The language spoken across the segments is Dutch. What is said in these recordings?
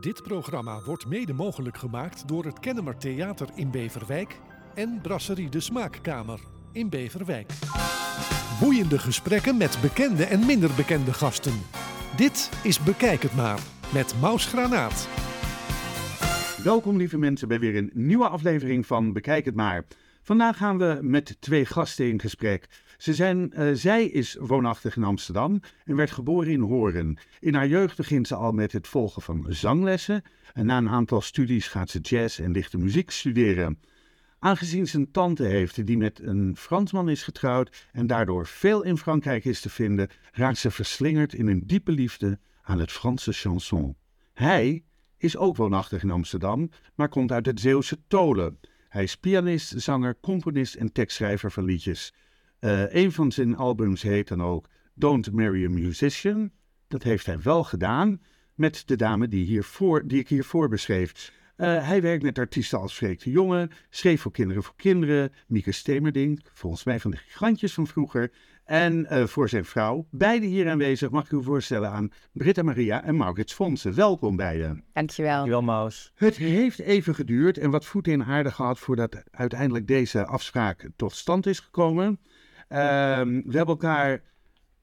Dit programma wordt mede mogelijk gemaakt door het Kennemer Theater in Beverwijk en Brasserie de Smaakkamer in Beverwijk. Boeiende gesprekken met bekende en minder bekende gasten. Dit is Bekijk het maar met Maus Granaat. Welkom lieve mensen bij weer een nieuwe aflevering van Bekijk het maar. Vandaag gaan we met twee gasten in gesprek. Ze zijn, eh, zij is woonachtig in Amsterdam en werd geboren in Horen. In haar jeugd begint ze al met het volgen van zanglessen. En na een aantal studies gaat ze jazz en lichte muziek studeren. Aangezien ze een tante heeft die met een Fransman is getrouwd en daardoor veel in Frankrijk is te vinden, raakt ze verslingerd in een diepe liefde aan het Franse chanson. Hij is ook woonachtig in Amsterdam, maar komt uit het Zeeuwse Tolen. Hij is pianist, zanger, componist en tekstschrijver van liedjes. Uh, een van zijn albums heet dan ook Don't Marry a Musician. Dat heeft hij wel gedaan met de dame die, hiervoor, die ik hiervoor beschreef. Uh, hij werkt met artiesten als Freek de Jonge, schreef voor Kinderen voor Kinderen, Mieke Stemerding, volgens mij van de gigantjes van vroeger, en uh, voor zijn vrouw. Beide hier aanwezig mag ik u voorstellen aan Britta Maria en Maurits Fonsen. Welkom beiden. Dankjewel. Dankjewel, Maus. Het heeft even geduurd en wat voeten in aarde gehad voordat uiteindelijk deze afspraak tot stand is gekomen. Ehm, we hebben elkaar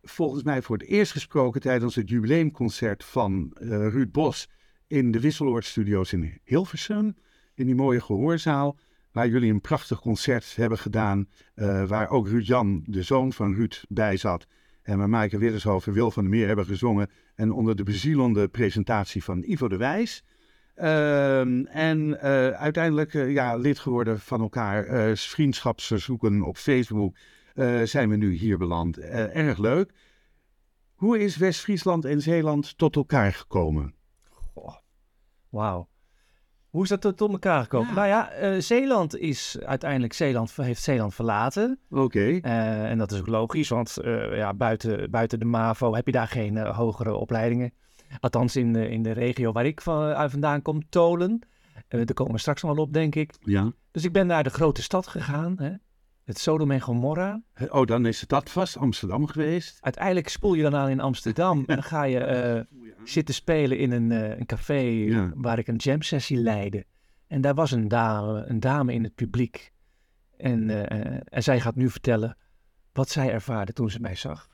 volgens mij voor het eerst gesproken tijdens het jubileumconcert van uh, Ruud Bos in de Wisseloord Studios in Hilversum. In die mooie gehoorzaal, waar jullie een prachtig concert hebben gedaan. Uh, waar ook Ruud Jan, de zoon van Ruud, bij zat. En waar Maaike Widdershoven en Wil van der Meer hebben gezongen. En onder de bezielende presentatie van Ivo de Wijs. Uh, en uh, uiteindelijk ja, lid geworden van elkaar, vriendschapsverzoeken op Facebook. Zijn we nu hier beland. erg leuk. Hoe is West-Friesland en Zeeland tot elkaar gekomen? Wauw. Hoe is dat tot, tot elkaar gekomen? Ja. Nou ja, uh, Zeeland is uiteindelijk Zeeland, heeft Zeeland verlaten. Oké. Okay. En dat is ook logisch, want ja, buiten, buiten de MAVO heb je daar geen hogere opleidingen. Althans in de, in de regio waar ik van, vandaan kom, Tolen. daar komen we straks nog wel op, denk ik. Ja. Dus ik ben naar de grote stad gegaan, hè? Het Sodom en Gomorra. Oh, dan is dat vast Amsterdam geweest. Uiteindelijk spoel je dan aan in Amsterdam en dan ga je zitten spelen in een, uh, een café ja. waar ik een jam sessie leidde. En daar was een dame, een dame in het publiek. En, uh, en zij gaat nu vertellen wat zij ervaarde toen ze mij zag.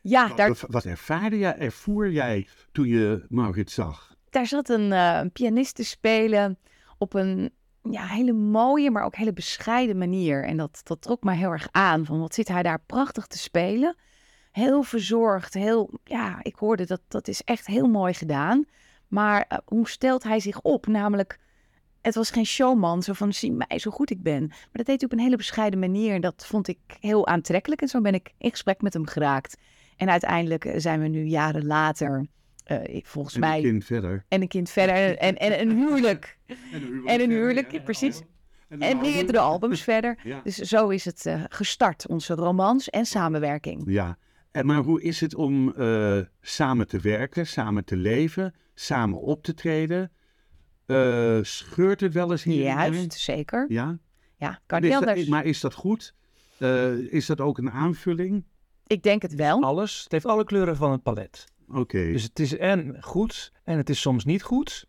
Ja, wat, daar, wat, ervaarde jij, ervoer jij toen je Maurits zag? daar zat een, uh, een pianist te spelen op een ja, hele mooie, maar ook hele bescheiden manier. En dat, dat trok mij heel erg aan. Van wat zit hij daar prachtig te spelen heel verzorgd, heel, ja, ik hoorde dat dat is echt heel mooi gedaan. Maar uh, hoe stelt hij zich op? Namelijk, het was geen showman, zo van zie mij zo goed ik ben. Maar dat deed hij op een hele bescheiden manier en dat vond ik heel aantrekkelijk. En zo ben ik in gesprek met hem geraakt. En uiteindelijk zijn we nu jaren later, uh, volgens en mij... een kind verder. En een kind verder en, en een huwelijk. En een huwelijk, en een huwelijk verder, ja, precies. En, En meerdere albums verder. Dus zo is het uh, gestart, onze romans en samenwerking. Ja, en maar hoe is het om uh, samen te werken, samen te leven, samen op te treden? Scheurt het wel eens hier? Juist, zeker. Ja? Ja, kan dat, anders. maar is dat goed? Is dat ook een aanvulling? Ik denk het wel. Alles. Het heeft alle kleuren van het palet. Oké. Okay. Dus het is en goed en het is soms niet goed.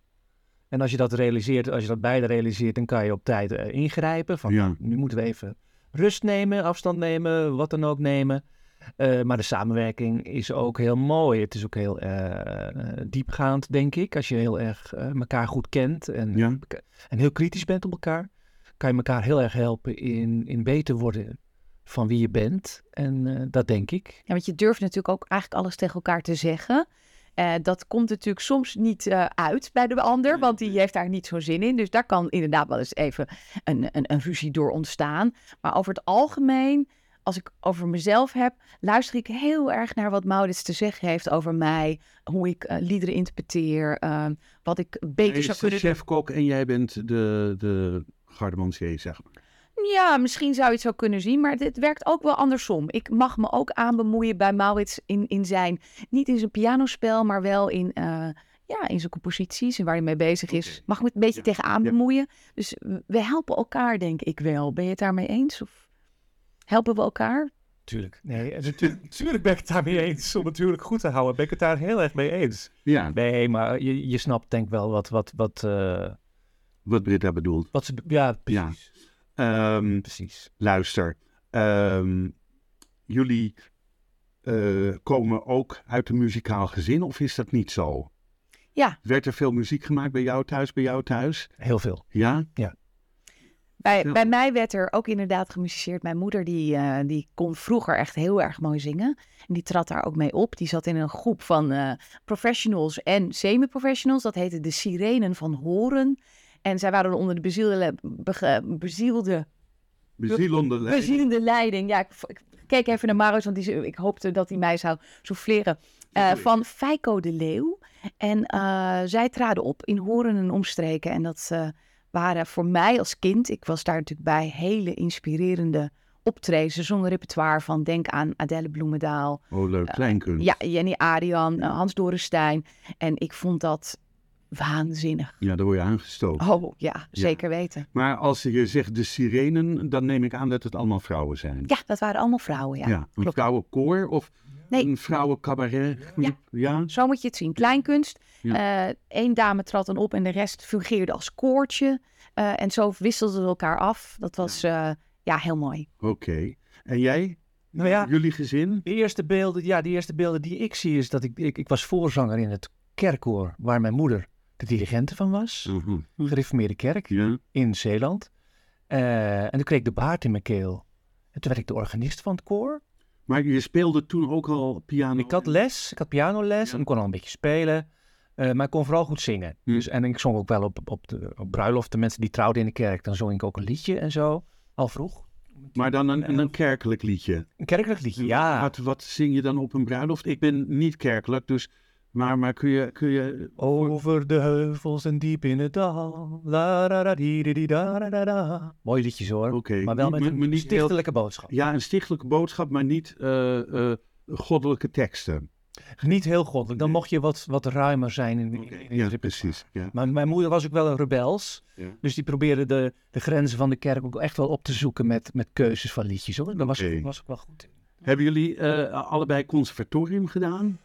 En als je dat realiseert, als je dat beide realiseert, dan kan je op tijd uh, ingrijpen. Van ja. nu moeten we even rust nemen, afstand nemen, wat dan ook nemen. Uh, maar de samenwerking is ook heel mooi. Het is ook heel uh, diepgaand, denk ik. Als je heel erg elkaar goed kent en, ja. en heel kritisch bent op elkaar, kan je elkaar heel erg helpen in, in beter worden van wie je bent. En dat denk ik. Ja, want je durft natuurlijk ook eigenlijk alles tegen elkaar te zeggen. Uh, dat komt natuurlijk soms niet uh, uit bij de ander, want die heeft daar niet zo'n zin in. Dus daar kan inderdaad wel eens even een, een, een ruzie door ontstaan. Maar over het algemeen als ik over mezelf heb, luister ik heel erg naar wat Maurits te zeggen heeft over mij. Hoe ik uh, liederen interpreteer. Uh, wat ik beter Hij zou is kunnen de chef-kok en jij bent de, de gardemansier, zeg maar. Ja, misschien zou je het zo kunnen zien, maar het werkt ook wel andersom. Ik mag me ook aanbemoeien bij Maurits in, in zijn, niet in zijn pianospel, maar wel in, uh, ja, in zijn composities en waar hij mee bezig is. Mag ik me het een beetje Ja. tegenaan Ja. bemoeien? Dus we helpen elkaar, denk ik wel. Ben je het daarmee eens? Of helpen we elkaar? Tuurlijk. Nee, natuurlijk ben ik het daarmee eens. Om natuurlijk goed te houden, ben ik het daar heel erg mee eens. Ja. Nee, maar je, je snapt denk ik wel wat... Wat, wat, uh, wat Britta bedoelt. Wat ze, ja, precies. Ja. Um, precies. Luister, um, jullie uh, komen ook uit een muzikaal gezin of is dat niet zo? Ja. Werd er veel muziek gemaakt bij jou thuis, bij jou thuis? Heel veel. Ja? Ja. Bij, bij mij werd er ook inderdaad gemusiceerd. Mijn moeder die, uh, die kon vroeger echt heel erg mooi zingen. En die trad daar ook mee op. Die zat in een groep van uh, professionals en semi-professionals. Dat heette de Sirenen van Horen. En zij waren onder de bezielde, bezielde Bezielende leiding. Bezielende leiding. Ja, ik, ik, keek even naar Maros, want die, ik hoopte dat hij mij zou souffleren. Uh, van Feiko de Leeuw. En uh, zij traden op in Horen en omstreken. En dat uh, waren voor mij als kind, ik was daar natuurlijk bij, hele inspirerende optredens. Zonder repertoire van denk aan Adele Bloemendaal. Oh, leuk. Kleinkunst. ja, Jenny Arian, Hans Dorenstein. En ik vond dat waanzinnig. Ja, daar word je aangestoken. Oh ja, zeker ja. weten. Maar als je zegt de sirenen, dan neem ik aan dat het allemaal vrouwen zijn. Ja, dat waren allemaal vrouwen, ja. ja een vrouwenkoor of nee. een vrouwencabaret? Ja. ja, zo moet je het zien. Kleinkunst. Eén ja. dame trad dan op en de rest fungeerde als koortje. Uh, en zo wisselden we elkaar af. Dat was ja, uh, ja heel mooi. Oké. Okay. En jij? Nou ja, Jullie gezin? De eerste beelden, ja, de eerste beelden die ik zie is dat ik, ik, ik was voorzanger in het kerkkoor waar mijn moeder de dirigente van was. Mhm. Gereformeerde kerk ja. in Zeeland. Uh, en toen kreeg ik de baard in mijn keel. En toen werd ik de organist van het koor. Maar je speelde toen ook al piano? Ik had les, ik had pianoles ja. en ik kon al een beetje spelen. Uh, maar ik kon vooral goed zingen. Hm. Dus, en ik zong ook wel op, op, de, op bruiloften, mensen die trouwden in de kerk. Dan zong ik ook een liedje en zo, al vroeg. Maar dan een, een kerkelijk liedje? Een kerkelijk liedje, ja. Wat, wat zing je dan op een bruiloft? Ik ben niet kerkelijk, dus... Maar, maar kun je... Kun je... Over de heuvels en diep in het dal. La, da, da, di, di, da, da, da, da. Mooi liedjes hoor. Okay. Maar wel met een niet stichtelijke boodschap. Ja, een stichtelijke boodschap, maar niet uh, uh, goddelijke teksten. Niet heel goddelijk. Dan mocht je wat, wat ruimer zijn in, okay. in, in Ja, precies. Ja. Maar mijn moeder was ook wel een rebels. Ja. Dus die probeerde de, de grenzen van de kerk ook echt wel op te zoeken met, met keuzes van liedjes hoor. Daar was, Oké. was ook wel goed in. Hebben jullie uh, allebei conservatorium gedaan?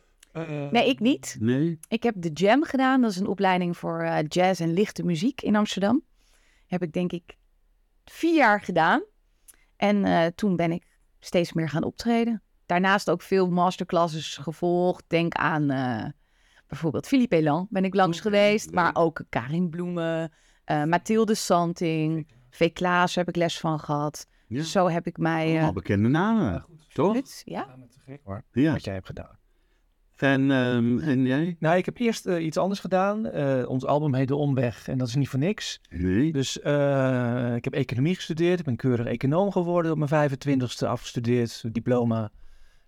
Uh, Nee, ik niet. Nee? Ik heb de Jam gedaan. Dat is een opleiding voor uh, jazz en lichte muziek in Amsterdam. Heb ik denk ik vier jaar gedaan. En uh, toen ben ik steeds meer gaan optreden. Daarnaast ook veel masterclasses gevolgd. Denk aan uh, bijvoorbeeld Philippe Elan ben ik langs geweest. leuk. Maar ook Karin Bloemen, uh, Mathilde Santing, V. Klaas heb ik les van gehad. Ja. Zo heb ik mij... uh, Allemaal bekende namen, toch? Ja? Ja, met te gek hoor. Ja. Wat jij hebt gedaan. En, um, en jij? Nou, ik heb eerst uh, iets anders gedaan. Uh, ons album heet De Omweg en dat is niet voor niks. Nee. Dus uh, ik heb economie gestudeerd. Ik ben keurig econoom geworden op mijn 25ste afgestudeerd, diploma.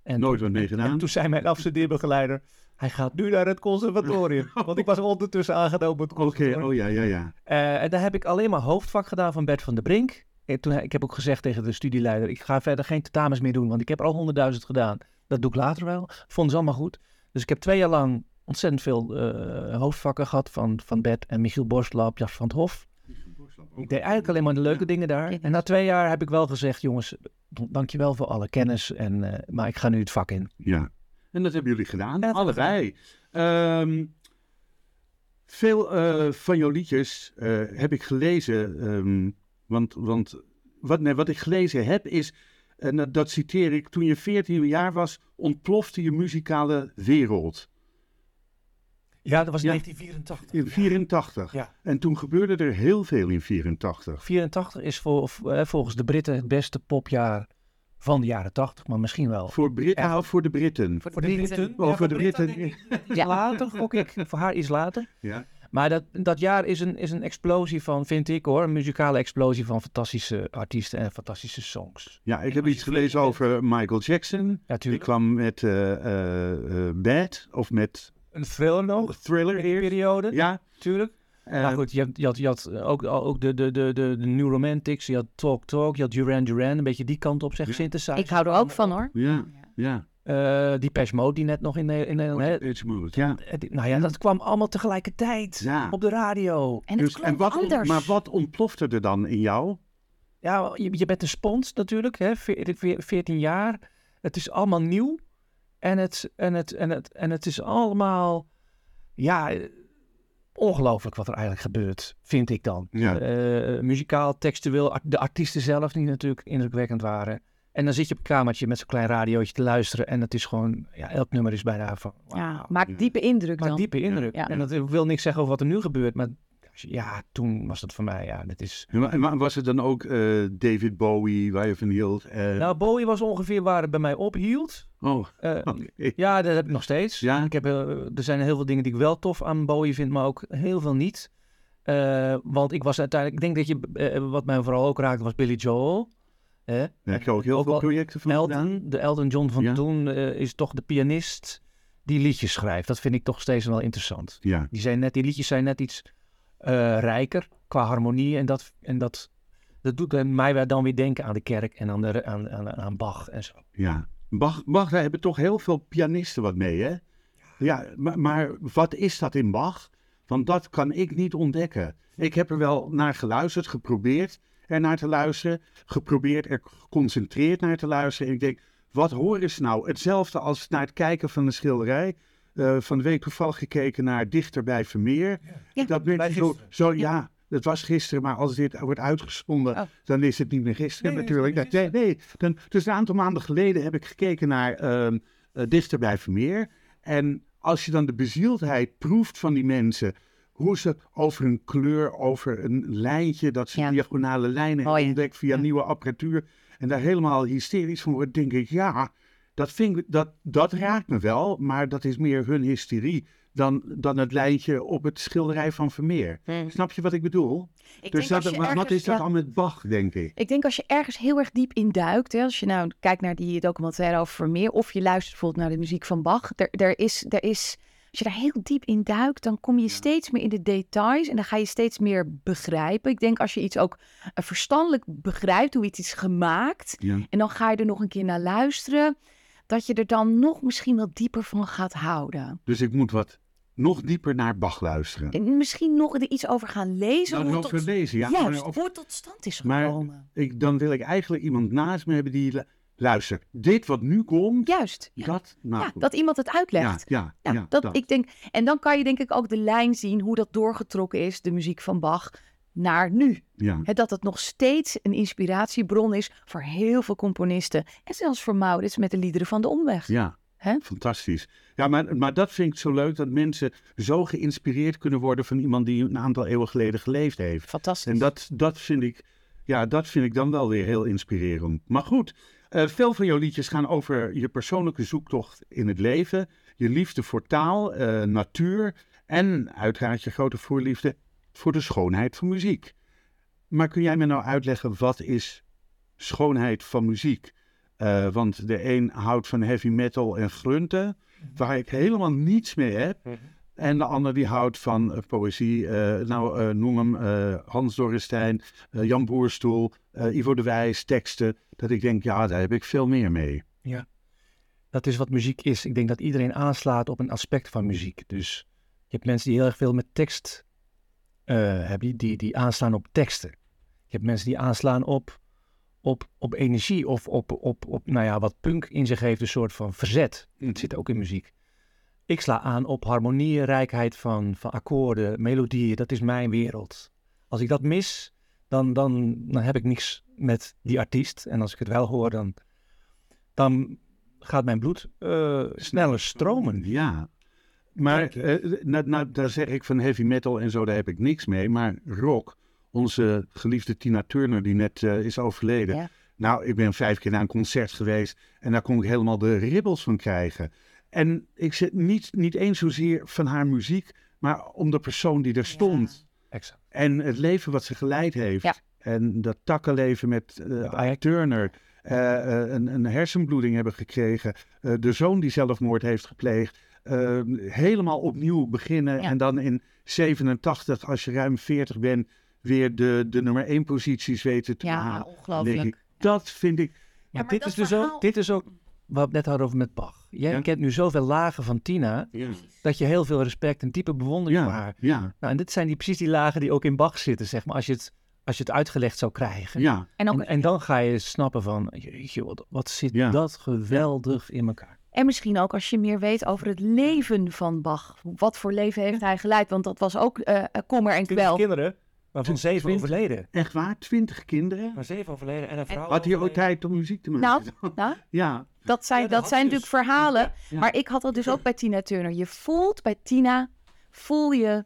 En Nooit wat mee gedaan? En toen zei mijn afstudeerbegeleider, hij gaat nu naar het conservatorium. Want ik was ondertussen aangenomen op het Oké, oh ja, ja, ja. En daar heb ik alleen maar hoofdvak gedaan van Bert van der Brink. En toen, ik heb ook gezegd tegen de studieleider, ik ga verder geen tentamens meer doen, want ik heb er al honderdduizend gedaan. Dat doe ik later wel. Vonden ze allemaal goed. Dus ik heb twee jaar lang ontzettend veel uh, hoofdvakken gehad van, van Bert en Michiel Borstlap, Jas van het Hof. Ik deed eigenlijk alleen maar de leuke dingen daar. En na twee jaar heb ik wel gezegd, jongens, dankjewel voor alle kennis, en, uh, maar ik ga nu het vak in. Ja, en dat hebben jullie gedaan, allebei. Um, veel uh, van jouw liedjes uh, heb ik gelezen, um, want, want wat, nee, wat ik gelezen heb is, en dat, dat citeer ik, toen je 14 jaar was, ontplofte je muzikale wereld. Ja, dat was Ja. 1984. In 84. Ja. En toen gebeurde er heel veel in 84. 84 is voor, eh, volgens de Britten het beste popjaar van de jaren 80, maar misschien wel. Voor, Brit Ja. nou, voor de Britten. Voor de Britten. Oh, voor de Britten. Iets Ja. later, gok ik. Voor haar iets later. Ja. Maar dat, dat jaar is een, is een explosie van, vind ik hoor, een muzikale explosie van fantastische artiesten en fantastische songs. ja, ik heb iets gelezen over Michael Jackson. Ja, Die kwam met eh, eh, eh, Bad of met Een thriller nog. Thriller eerst. Periode, Ja. tuurlijk. eh, nou goed, je had, je had, je had ook, ook de, de, de, de, de New Romantics, je had Talk Talk, je had Duran Duran, een beetje die kant op, zeg, Ja. synthesizer. Ik hou er ook van hoor. Ja, ja. Eh die Mode die net nog in, Ne- in Nederland... hè, It's Smooth, ja. eh, nou ja, dat kwam allemaal tegelijkertijd Ja. op de radio. En het Dus, klonk en wat, anders. maar wat ontplofte er dan in jou? Ja, je, je bent een spons natuurlijk, hè, veer- veer- 14 jaar. Het is allemaal nieuw. En het, en het, en het, en het is allemaal, ja, ongelooflijk wat er eigenlijk gebeurt, vind ik dan. Ja. Eh, muzikaal, textueel, de artiesten zelf die natuurlijk indrukwekkend waren. En dan zit je op een kamertje met zo'n klein radiootje te luisteren. En het is gewoon, ja, elk nummer is bijna van, Ja, maakt diepe indruk Maar dan. diepe indruk. Ja. En dat wil niks zeggen over wat er nu gebeurt. Maar ja, toen was dat voor mij, ja, dat is... Wa- was het dan ook eh, David Bowie waar je van hield? Eh, Nou, Bowie was ongeveer waar het bij mij ophield. oh, Eh, oké. Ja, dat heb ik nog steeds. Ja? Ik heb, eh, er zijn heel veel dingen die ik wel tof aan Bowie vind, maar ook heel veel niet. Eh, want ik was uiteindelijk, ik denk dat je, wat mij vooral ook raakte, was Billy Joel. Hè? Daar heb je ook heel Ook veel projecten van. Elton, de Elton John van Ja. toen, eh, is toch de pianist die liedjes schrijft. Dat vind ik toch steeds wel interessant. Ja, Die, zijn net, die liedjes zijn net iets eh, rijker qua harmonie. En dat, en dat, dat doet mij weer dan weer denken aan de kerk en aan, de, aan, aan, aan Bach en zo. ja. Bach, Bach, daar hebben toch heel veel pianisten wat mee, hè? Ja, maar, maar wat is dat in Bach? Want dat kan ik niet ontdekken. Ik heb er wel naar geluisterd, geprobeerd er naar te luisteren. Geprobeerd er geconcentreerd naar te luisteren. En ik denk, wat horen ze nou? Hetzelfde als naar het kijken van een schilderij. Eh, van de week toevallig gekeken naar Dichter bij Vermeer. Ja, dat mensen zo, zo ja. het was gisteren, maar als dit wordt uitgezonden, Oh. dan is het niet meer gisteren Nee, natuurlijk. Nee, nee. Dan, dus een aantal maanden geleden heb ik gekeken naar ehm eh, Dichter bij Vermeer. En als je dan de bezieldheid proeft van die mensen, hoe ze over een kleur, over een lijntje, dat ze Ja. diagonale lijnen ontdekt via Ja. nieuwe apparatuur, en daar helemaal hysterisch van wordt, denk ik, ja, dat, vind ik, dat, dat raakt me wel, maar dat is meer hun hysterie dan, dan het lijntje op het schilderij van Vermeer. Hmm. Snap je wat ik bedoel? Ik dus dat, wat, is dat ja. dan met Bach, denk ik? Ik denk als je ergens heel erg diep in duikt, hè, als je nou kijkt naar die documentaire over Vermeer, of je luistert bijvoorbeeld naar de muziek van Bach, er, er is, er is, als je daar heel diep in duikt, dan kom je steeds meer in de details en dan ga je steeds meer begrijpen. Ik denk als je iets ook eh, verstandelijk begrijpt, hoe iets is gemaakt, Ja. en dan ga je er nog een keer naar luisteren, dat je er dan nog misschien wel dieper van gaat houden. Dus ik moet wat nog dieper naar Bach luisteren. En misschien nog er iets over gaan lezen. Hoe over tot, lezen, ja. juist, maar of- hoe het tot stand is Maar- gekomen. ik, dan wil ik eigenlijk iemand naast me hebben die lu- luistert. Dit wat nu komt, Juist. Ja. dat, nou, ja, dat iemand het uitlegt. ja, Ja, ja, dat, dat. Ik denk, en dan kan je denk ik ook de lijn zien hoe dat doorgetrokken is, de muziek van Bach, naar nu. ja. Hè, dat het nog steeds een inspiratiebron is voor heel veel componisten. En zelfs voor Maurits met de liederen van de Omweg. Ja, fantastisch. Ja, maar, maar dat vind ik zo leuk dat mensen zo geïnspireerd kunnen worden van iemand die een aantal eeuwen geleden geleefd heeft. Fantastisch. En dat, dat, vind ik, ja, dat vind ik dan wel weer heel inspirerend. Maar goed, eh, veel van jouw liedjes gaan over je persoonlijke zoektocht in het leven, je liefde voor taal, eh, natuur en uiteraard je grote voorliefde voor de schoonheid van muziek. Maar kun jij me nou uitleggen wat is schoonheid van muziek? Eh, want de een houdt van heavy metal en grunten, waar ik helemaal niets mee heb. En de ander die houdt van eh, poëzie. eh, nou, eh, noem hem Hans Dorrestein, Jan Boerstoel, Ivo de Wijs, teksten. Dat ik denk, ja, daar heb ik veel meer mee. Dat is wat muziek is. Ik denk dat iedereen aanslaat op een aspect van muziek. Dus je hebt mensen die heel erg veel met tekst eh, hebben, die, die aanslaan op teksten. Je hebt mensen die aanslaan op, op, op energie of op, op, op, nou ja, wat punk in zich heeft, een soort van verzet. Dat zit ook in muziek. Ik sla aan op harmonieën, rijkheid van, van akkoorden, melodieën. Dat is mijn wereld. Als ik dat mis, dan, dan, dan heb ik niks met die artiest. En als ik het wel hoor, dan, dan gaat mijn bloed eh, sneller stromen. Ja. Maar eh, nou, nou, daar zeg ik van heavy metal en zo, daar heb ik niks mee. Maar rock, onze geliefde Tina Turner, die net eh, is overleden. Ja. Nou, ik ben vijf keer naar een concert geweest en daar kon ik helemaal de ribbels van krijgen. En ik zit niet, niet eens zozeer van haar muziek, maar om de persoon die er stond. Exact. En het leven wat ze geleid heeft. Ja. En dat takkenleven met eh Ike Turner. eh, eh, een, een hersenbloeding hebben gekregen. eh, de zoon die zelfmoord heeft gepleegd. eh, helemaal opnieuw beginnen. Ja. En dan in 87, als je ruim 40 bent, weer de, de nummer 1 posities weten te Ja, halen. Denk ongelooflijk. ik, dat vind ik. Maar, maar dit, dat is dus ook, dit is ook wat we net hadden over met Bach. Jij Ja. kent nu zoveel lagen van Tina, Ja, dat je heel veel respect en diepe bewondering voor ja, haar. ja. Nou, en dit zijn die, precies die lagen die ook in Bach zitten, zeg maar. Als je het als je het uitgelegd zou krijgen. Ja, En, ook, En, en dan ga je snappen van, jeetje, wat, wat zit Ja. dat geweldig in elkaar. en misschien ook als je meer weet over het leven van Bach. Wat voor leven heeft hij geleid? Want dat was ook eh kommer en kwel. kinderen, waarvan zeven Twintig. overleden. echt waar? Twintig kinderen? Maar zeven overleden en een vrouw Had hij ook tijd om muziek te maken? Nou, nou, Ja, dat zijn, Ja, dat zijn hij natuurlijk verhalen. Ja. Maar ik had dat dus ook bij Tina Turner. Je voelt bij Tina, voel je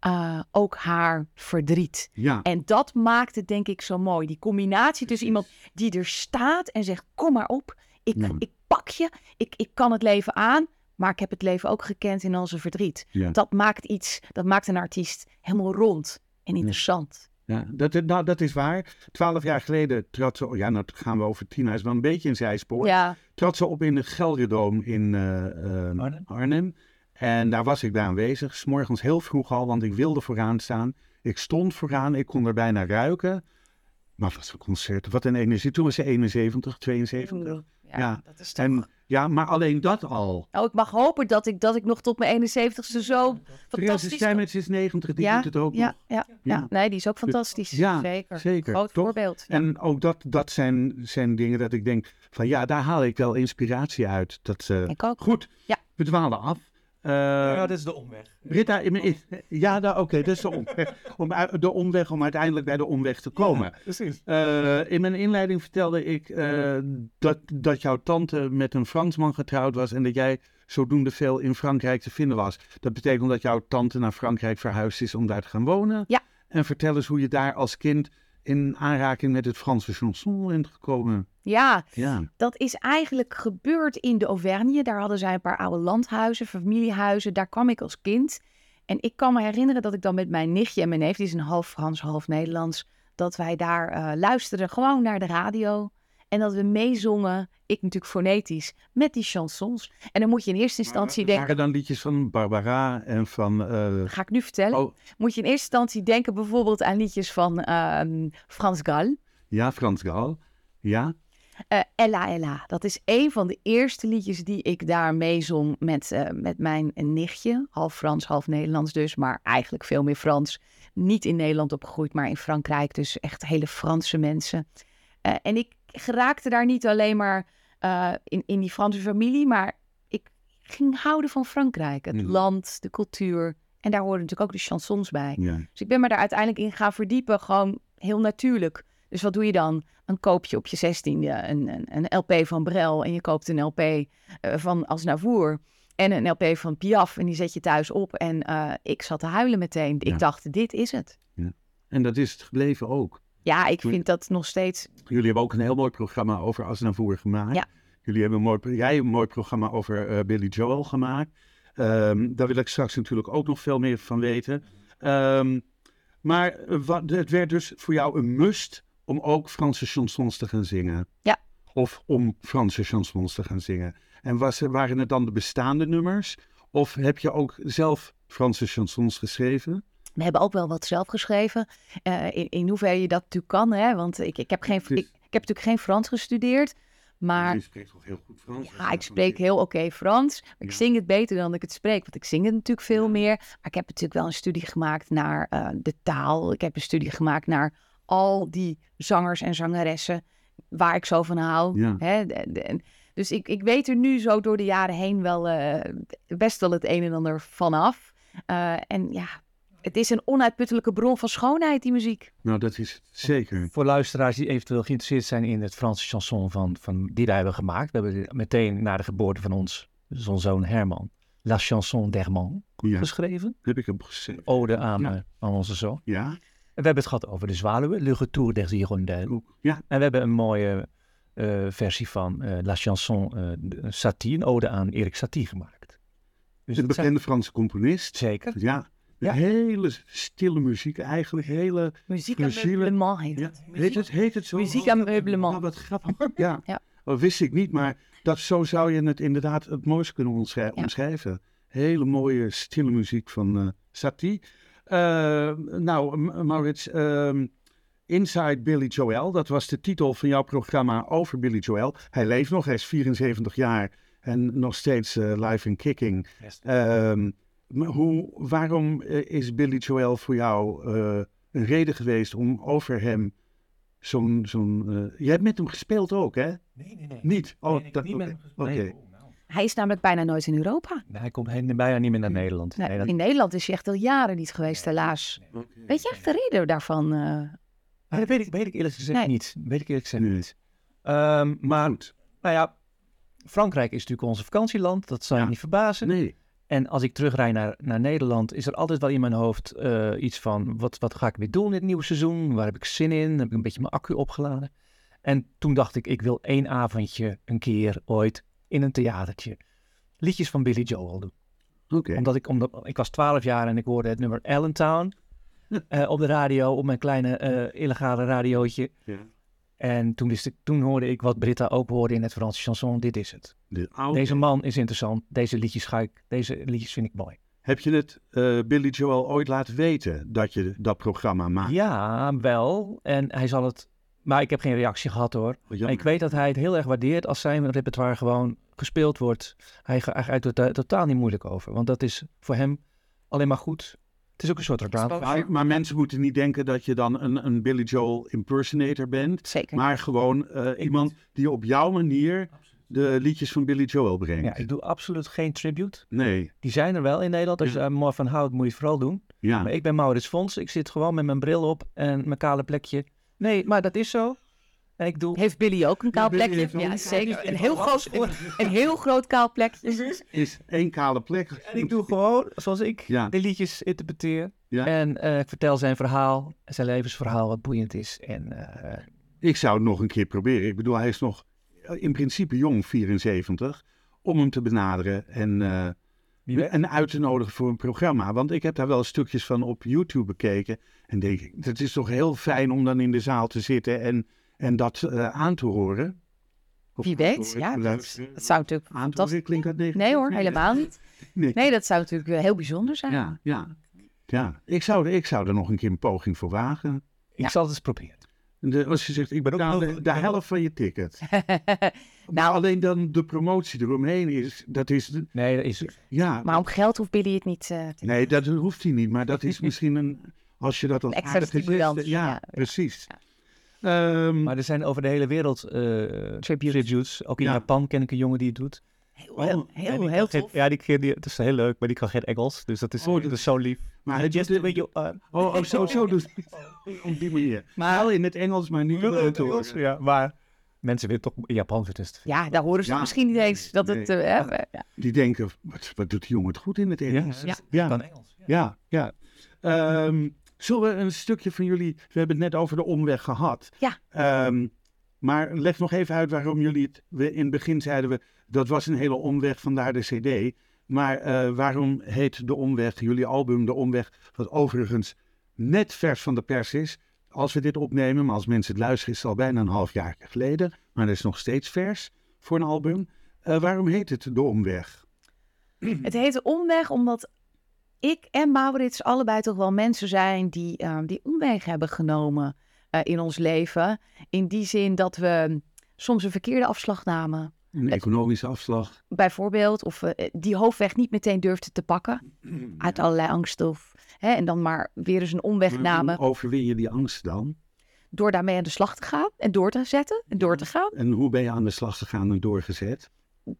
eh, ook haar verdriet. ja. En dat maakt het denk ik zo mooi. Die combinatie tussen iemand die er staat en zegt, kom maar op. Ik, Ja. ik pak je, ik, ik kan het leven aan. Maar ik heb het leven ook gekend in al zijn verdriet. Ja. Dat maakt iets, dat maakt een artiest helemaal rond en interessant. Ja, dat, nou, dat is waar. Twaalf jaar geleden trad ze... Ja, nou gaan we over Tina, is wel een beetje een zijspoor. Ja, Trad ze op in de Gelderdoom in eh, eh, Arnhem. Arnhem. En daar was ik bij aanwezig. 's morgens heel vroeg al, want ik wilde vooraan staan. Ik stond vooraan, ik kon er bijna ruiken. Maar wat een concert, wat een energie. Toen was ze 71, 72. ja, Ja, dat is toch... En ja, maar alleen dat al. Nou, ik mag hopen dat ik, dat ik nog tot mijn 71ste zo Fantastisch. Steinmetz is 90, die ja, doet het ook ja, nog. ja, ja, Ja. nee, die is ook fantastisch. Ja, zeker. zeker, Groot toch? voorbeeld. Ja. En ook dat, dat zijn, zijn dingen dat ik denk van ja, daar haal ik wel inspiratie uit. Dat, eh, Ik ook. Goed, Ja. we dwalen af. Eh, Ja, dat is de omweg. Britta, in mijn- ja, nou, oké, dat is de omweg. Om, de omweg om uiteindelijk bij de omweg te komen. precies. Eh, in mijn inleiding vertelde ik eh, dat, dat jouw tante met een Fransman getrouwd was en dat jij zodoende veel in Frankrijk te vinden was. Dat betekent dat jouw tante naar Frankrijk verhuisd is om daar te gaan wonen. Ja. En vertel eens hoe je daar als kind in aanraking met het Franse chanson bent gekomen. ja, Ja, dat is eigenlijk gebeurd in de Auvergne. Daar hadden zij een paar oude landhuizen, familiehuizen. Daar kwam ik als kind. En ik kan me herinneren dat ik dan met mijn nichtje en mijn neef, die is een half Frans, half Nederlands, dat wij daar eh, luisterden gewoon naar de radio. En dat we meezongen, ik natuurlijk fonetisch, met die chansons. En dan moet je in eerste instantie denken, waren dan liedjes van Barbara en van... eh, ga ik nu vertellen, oh, moet je in eerste instantie denken bijvoorbeeld aan liedjes van ehm, Frans Gal. ja, Frans Gal. Ja, Eh, Ella Ella, dat is een van de eerste liedjes die ik daar meezong met, eh, met mijn nichtje. Half Frans, half Nederlands dus, maar eigenlijk veel meer Frans. Niet in Nederland opgegroeid, maar in Frankrijk. Dus echt hele Franse mensen. En ik geraakte daar niet alleen maar eh, in, in die Franse familie, maar ik ging houden van Frankrijk. Het land, de cultuur. En daar horen natuurlijk ook de chansons bij. ja. Dus ik ben me daar uiteindelijk in gaan verdiepen, gewoon heel natuurlijk. Dus wat doe je dan? Dan koop je op je zestiende een, een, een LP van Brel en je koopt een LP eh, van Aznavour en een LP van Piaf en die zet je thuis op. En eh, ik zat te huilen meteen. Ja. Ik dacht, dit is het. En dat is het gebleven ook. Ja, ik vind dat nog steeds... Jullie hebben ook een heel mooi programma over Aznavour gemaakt. Ja. Jullie hebben een mooi, jij een mooi programma over eh, Billy Joel gemaakt. Ehm, daar wil ik straks natuurlijk ook nog veel meer van weten. Ehm, maar eh, wat, het werd dus voor jou een must om ook Franse chansons te gaan zingen. Ja. Of om Franse chansons te gaan zingen. En was, waren het dan de bestaande nummers? Of heb je ook zelf Franse chansons geschreven? We hebben ook wel wat zelf geschreven. Eh, in, in hoeverre je dat natuurlijk kan, hè? Want ik, ik, heb geen, ik, ik heb natuurlijk geen Frans gestudeerd. Maar Je spreekt toch heel goed Frans? Ja, ik spreek heel oké Frans. Maar ik zing het beter dan ik het spreek. Want ik zing het natuurlijk veel meer. Maar ik heb natuurlijk wel een studie gemaakt naar eh, de taal. Ik heb een studie gemaakt naar al die zangers en zangeressen waar ik zo van hou. Ja. Hè? de- de- dus ik, ik weet er nu zo door de jaren heen wel eh, best wel het een en ander vanaf. En ja, het is een onuitputtelijke bron van schoonheid, die muziek. Nou, dat is het zeker. Voor luisteraars die eventueel geïnteresseerd zijn in het Franse chanson van, van, die wij hebben gemaakt. We hebben meteen na de geboorte van ons, zo'n zoon Herman, La Chanson d'Herman Ja, geschreven. heb ik hem gezegd. Ode aan, Ja. eh, aan onze zoon. Ja, En we hebben het gehad over de zwaluwen, Le Retour des Hirondelles. Ja, En we hebben een mooie eh, versie van eh, La Chanson de- Satie, een ode aan Erik Satie gemaakt. Dus een zijn- bekende Franse componist. Zeker. Ja, Ja. hele stille muziek eigenlijk. Hele, Muziek meublement heet ja, het. heet, het, heet het zo? Muziek aan meublement. Ja, wat grappig. Ja, Ja. dat wist ik niet, maar dat, zo zou je het inderdaad het mooist kunnen omschrij- Ja. omschrijven. Hele mooie stille muziek van eh Satie. Eh, nou, Maurits, ehm, Inside Billy Joel, dat was de titel van jouw programma over Billy Joel. Hij leeft nog, hij is 74 jaar en nog steeds eh, live in kicking. Ehm, hoe, waarom eh, is Billy Joel voor jou eh, een reden geweest om over hem zo'n... zo'n eh, jij hebt met hem gespeeld ook, hè? Nee, nee, nee. Niet? Oh, Nee, dat, niet oh, nou. Hij is namelijk bijna nooit in Europa. Nee, Hij komt heen, bijna niet meer naar Nederland. Nee, Nee, dat- in Nederland is hij echt al jaren niet geweest, helaas. Weet je echt de reden daarvan? dat weet ik, weet ik eerlijk gezegd Nee. niet. Weet ik eerlijk gezegd Nee. niet. Ehm, maar, Goed. nou ja, Frankrijk is natuurlijk onze vakantieland. Dat zal je Ja. niet verbazen. Nee. En als ik terugrij naar, naar Nederland, is er altijd wel in mijn hoofd eh, iets van: wat, wat ga ik weer doen in het nieuwe seizoen? Waar heb ik zin in? Heb ik een beetje mijn accu opgeladen? En toen dacht ik: ik wil één avondje een keer ooit in een theatertje liedjes van Billy Joel doen. Omdat ik, omdat, ik was 12 jaar en ik hoorde het nummer Allentown eh, op de radio, op mijn kleine eh, illegale radiootje. En toen, wist ik, toen hoorde ik wat Britta ook hoorde in het Franse chanson: dit is het. De oude- Deze man is interessant. Deze liedjes, ga ik, deze liedjes vind ik mooi. Heb je het eh, Billy Joel ooit laten weten dat je dat programma maakt? Ja, wel. En hij zal het. Maar ik heb geen reactie gehad hoor. Ik weet dat hij het heel erg waardeert als zijn repertoire gewoon gespeeld wordt. Hij, ga- hij gaat er to- totaal niet moeilijk over. Want dat is voor hem alleen maar goed. Het is ook een soort reclame. Maar, maar mensen moeten niet denken dat je dan een, een Billy Joel impersonator bent. Zeker. Maar gewoon eh, iemand die op jouw manier de liedjes van Billy Joel brengt. Ja, ik doe absoluut geen tribute. Nee, Die zijn er wel in Nederland. Als je daar mooi van houdt, moet je het vooral doen. ja. Maar ik ben Maurits Fons. Ik zit gewoon met mijn bril op en mijn kale plekje. Nee, maar dat is zo. En ik doe... Heeft Billy ook een kaal plekje? Ja, een zeker. Een heel groot, een, heel groot kaal plekje. is één kale plek. En ik doe gewoon zoals ik Ja. de liedjes interpreteer. Ja. En eh, ik vertel zijn verhaal, zijn levensverhaal, wat boeiend is. En eh, Ik zou het nog een keer proberen. Ik bedoel, hij is nog eh, in principe jong, 74, om hem te benaderen en, eh, en uit te nodigen voor een programma. Want ik heb daar wel stukjes van op YouTube bekeken. En denk ik, het is toch heel fijn om dan in de zaal te zitten en, en dat eh, aan te horen. Of Wie weet, horen, ja. Dat, zou natuurlijk Aan te horen, fantastisch klinkt dat negatief? Nee hoor, helemaal niet. Nee. Nee, dat zou natuurlijk wel heel bijzonder zijn. Ja, ja. ja. Ik, zou, ik zou er nog een keer een poging voor wagen. Ik Ja. zal het eens proberen. De, als je zegt, ik ben ook ook de, helft van je ticket. Nou- nou, alleen dan de promotie eromheen is, dat is, de- Nee, dat is... ja, Maar om geld hoeft Billy het niet eh, te nee, dat hoeft hij niet, maar dat is misschien een, als je dat als Een extra stimulans, ja, ja. precies. Ehm, Maar er zijn over de hele wereld eh, tributes. Ook in Ja. Japan ken ik een jongen die het doet. Heel, Oh, heel, heel, die heel kan geen- tof. Ja, die, die, die, dat is heel leuk, maar die kan geen Engels. Dus dat is, Oh, dat is zo lief. maar het- you are. oh, oh, zo, zo doet op die manier. Maar- Wel in het Engels, maar niet in het Engels. Ja, maar mensen willen toch in Japan vinden het. Ja, daar horen ze Ja. misschien niet eens dat het... Nee. eh, ja. Die denken, wat, wat doet die jongen het goed in het Engels? Ja, Ja. kan Engels. Ja. Ja, ja. Zullen we een stukje van jullie... We hebben het net over de omweg gehad. Ja. Ehm, maar leg nog even uit waarom jullie het... We, in het begin zeiden we, dat was een hele omweg, vandaar de cd. Maar eh, waarom heet de omweg, jullie album De Omweg... wat overigens net vers van de pers is... Als we dit opnemen, maar als mensen het luisteren... is het al bijna een half jaar geleden. Maar dat is nog steeds vers voor een album. Eh, waarom heet het De Omweg? Het heet de omweg omdat ik en Maurits allebei toch wel mensen zijn die eh, die omweg hebben genomen eh, in ons leven. In die zin dat we soms een verkeerde afslag namen. Een economische afslag. Bijvoorbeeld, of eh, die hoofdweg niet meteen durfden te pakken. Uit allerlei angsten. Of, hè, en dan maar weer eens een omweg namen. Hoe overwin je die angst dan? Door daarmee aan de slag te gaan. En door te zetten. En door te gaan. En hoe ben je aan de slag gegaan en doorgezet?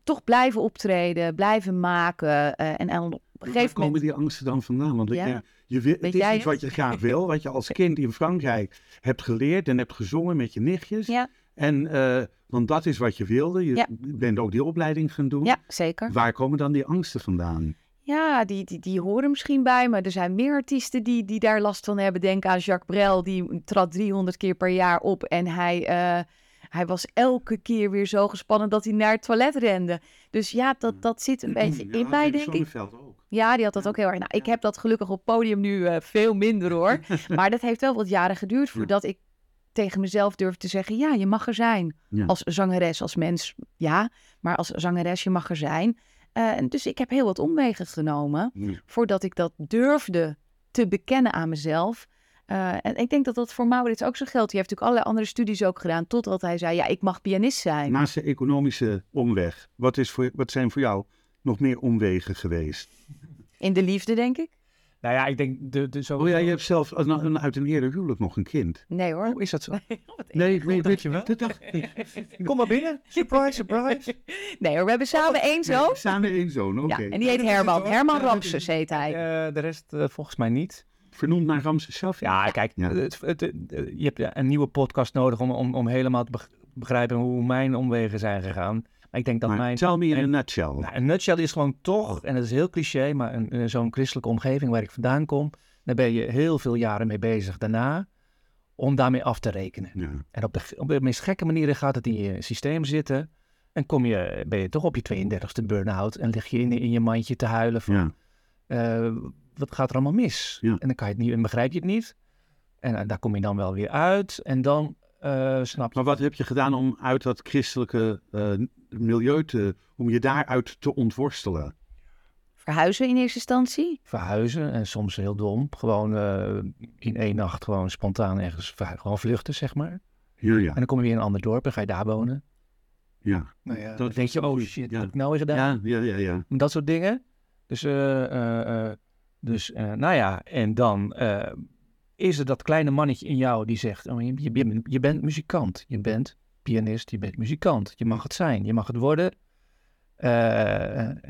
Toch blijven optreden. Blijven maken. eh, en dan op een Waar gegeven komen moment... die angsten dan vandaan? Want Ja. ja. je, het is iets wat je graag wil, wat je als kind in Frankrijk hebt geleerd en hebt gezongen met je nichtjes. Ja. En, eh, want dat is wat je wilde. Je Ja. bent ook die opleiding gaan doen. Ja, zeker. Waar komen dan die angsten vandaan? Ja, die, die, die horen misschien bij, maar er zijn meer artiesten die, die daar last van hebben. Denk aan Jacques Brel, die trad 300 keer per jaar op en hij, eh, hij was elke keer weer zo gespannen dat hij naar het toilet rende. Dus ja, dat, dat zit een beetje Ja, in mij, denk ik. Ook. Ja, die had dat ook heel erg. Nou, ik heb dat gelukkig op podium nu eh, veel minder hoor. maar dat heeft wel wat jaren geduurd voordat ik tegen mezelf durfde te zeggen: ja, je mag er zijn. Ja. Als zangeres, als mens, ja. Maar als zangeres, je mag er zijn. Eh, en dus ik heb heel wat omwegen genomen Ja. voordat ik dat durfde te bekennen aan mezelf. Eh, en ik denk dat dat voor Maurits ook zo geldt. Die heeft natuurlijk allerlei andere studies ook gedaan, totdat hij zei: ja, ik mag pianist zijn. Naast de economische omweg, wat, is voor, wat zijn voor jou nog meer omwegen geweest? In de liefde, denk ik. Nou ja, ik denk... De, de, zo... Oh ja, je hebt zelf een, een- uit een eerder huwelijk nog een kind. Nee hoor. Oh, is dat zo? Nee, nee, dat je wel. dat dacht ik. Kom maar binnen. Surprise, surprise. Nee hoor, we hebben samen één zoon. Nee, samen één zoon, oké. Ja, en die heet Herman. Herman Ramses heet hij. Eh, de rest eh, volgens mij niet. Vernoemd naar Ramses zelf? Ja, kijk, Ja. Het, het- het- je hebt een nieuwe podcast nodig om, om, om helemaal te beg- begrijpen hoe mijn omwegen zijn gegaan. Maar ik denk dat Maar mijn... tell me in a en- nutshell. Nou, een nutshell is gewoon toch, en dat is heel cliché, maar een, een- zo'n christelijke omgeving waar ik vandaan kom, daar ben je heel veel jaren mee bezig daarna om daarmee af te rekenen. Ja. En op de, op de meest gekke manieren gaat het in je systeem zitten. En kom je, ben je toch op je 32e burn-out en lig je in, in je mandje te huilen van, Ja. eh, wat gaat er allemaal mis? Ja. En dan kan je het niet, en begrijp je het niet. En daar kom je dan wel weer uit. En dan eh, snap je... Maar wat heb je gedaan om uit dat christelijke eh, milieu te, om je daaruit te ontworstelen? Verhuizen in eerste instantie. verhuizen en soms heel dom. Gewoon eh, in één nacht gewoon spontaan ergens gewoon vluchten, zeg maar. Ja, ja. En dan kom je weer in een ander dorp en ga je daar wonen. Ja, Nou ja, dat dan denk je, oh shit, Ja. wat heb ik nou weer gedaan? ja, ja, ja. ja. Dat soort dingen. Dus, eh, eh, eh, dus eh, nou ja, en dan eh, is er dat kleine mannetje in jou die zegt, oh, je, je, bent- je bent muzikant, je bent pianist, je bent muzikant. Je mag het zijn, je mag het worden. Eh,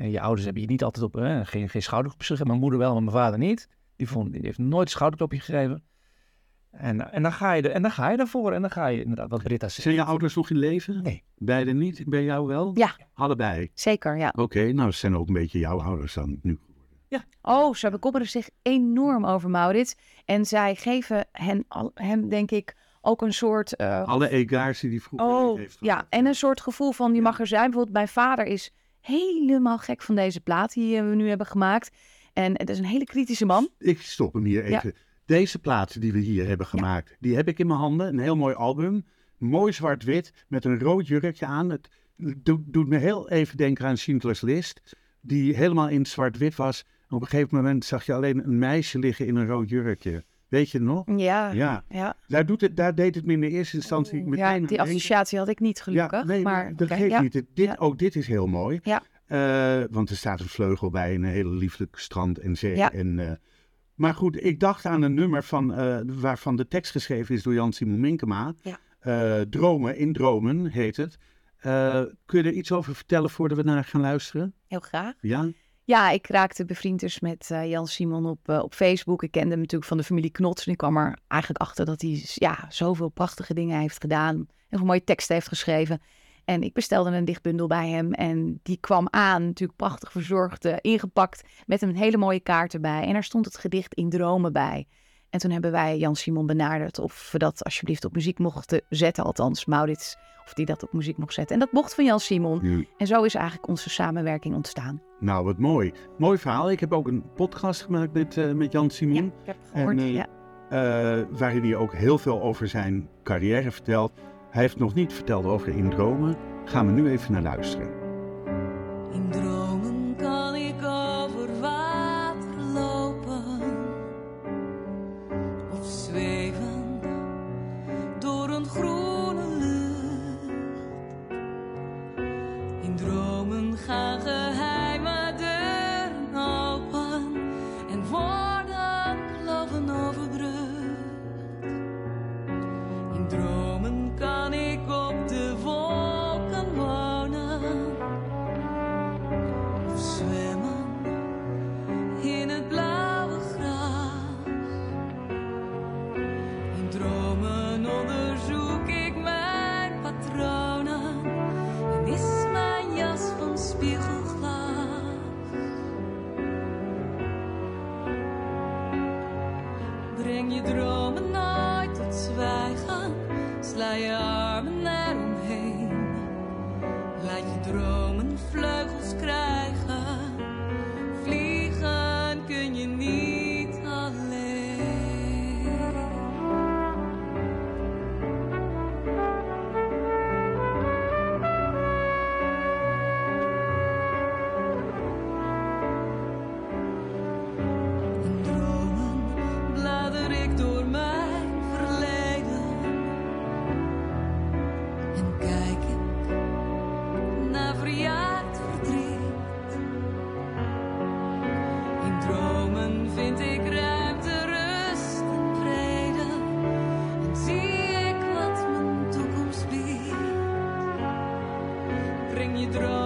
en je ouders hebben je niet altijd op, eh, geen, geen schouderklop gegeven. Mijn moeder wel, maar mijn vader niet. Die, vond, die heeft nooit een schouderklopje gegeven. En, en, dan ga je er, en dan ga je ervoor. En dan ga je inderdaad, wat Britta zegt. Zijn je ouders nog in leven? Nee. Beide niet? Bij jou wel? Ja. Allebei? Zeker, ja. Oké, nou ze zijn ook een beetje jouw ouders dan nu. Oh, ze bekommeren zich enorm over Maurits. En zij geven hen, hem, denk ik, ook een soort... eh, Alle egaars die die vroeger oh, heeft ja, gehad. en een soort gevoel van, die mag er zijn. Bijvoorbeeld mijn vader is helemaal gek van deze plaat die eh, we nu hebben gemaakt. En het is een hele kritische man. Ik stop hem hier Ja. even. Deze plaat die we hier hebben gemaakt, die heb ik in mijn handen. Een heel mooi album. Mooi zwart-wit met een rood jurkje aan. Het doet, doet me heel even denken aan Schindler's List. Die helemaal in zwart-wit was. Op een gegeven moment zag je alleen een meisje liggen in een rood jurkje. Weet je nog? Ja, Ja. ja. Daar, doet het, daar deed het me in de eerste instantie meteen ja die associatie had ik niet gelukkig. Ja, nee, maar dat oké, geeft ja. niet. Dit. Ook dit is heel mooi. Ja. Eh, want er staat een vleugel bij, een hele lieflijk strand en zee. Ja. En, eh, maar goed, ik dacht aan een nummer van, eh, waarvan de tekst geschreven is door Jan-Simon Minkema. Ja. Dromen, in Dromen heet het. Kun je er iets over vertellen voordat we naar gaan luisteren? Heel graag. Ja? Ja, ik raakte bevriend dus met eh, Jan Simon op, eh, op Facebook. Ik kende hem natuurlijk van de familie Knots. En ik kwam er eigenlijk achter dat hij ja, zoveel prachtige dingen heeft gedaan. Heel veel mooie teksten heeft geschreven. En ik bestelde een dichtbundel bij hem. En die kwam aan, natuurlijk prachtig verzorgd, eh, ingepakt. Met een hele mooie kaart erbij. En daar stond het gedicht In Dromen bij. En toen hebben wij Jan Simon benaderd of we dat alsjeblieft op muziek mochten zetten. Althans, Maurits, of die dat op muziek mocht zetten. En dat mocht van Jan Simon. En zo is eigenlijk onze samenwerking ontstaan. Nou, wat mooi. Mooi verhaal. Ik heb ook een podcast gemaakt met, eh, met Jan-Simon. ik heb het gehoord. En, eh, ja. eh, waarin hij ook heel veel over zijn carrière vertelt. Hij heeft nog niet verteld over In Dromen. Gaan we nu even naar luisteren.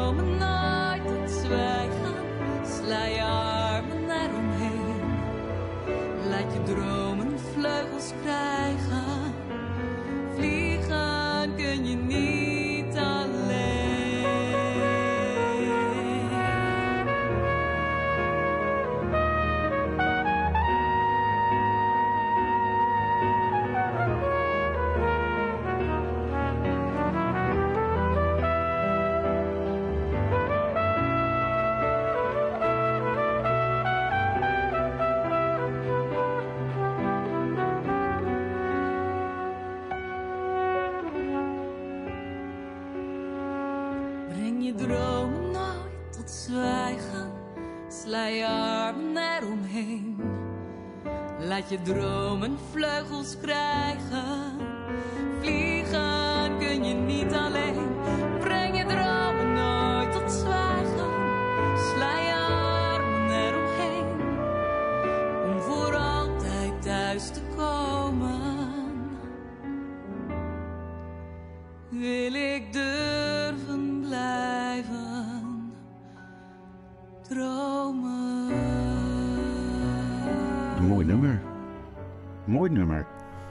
我们呢？Dromen vleugels krijgen.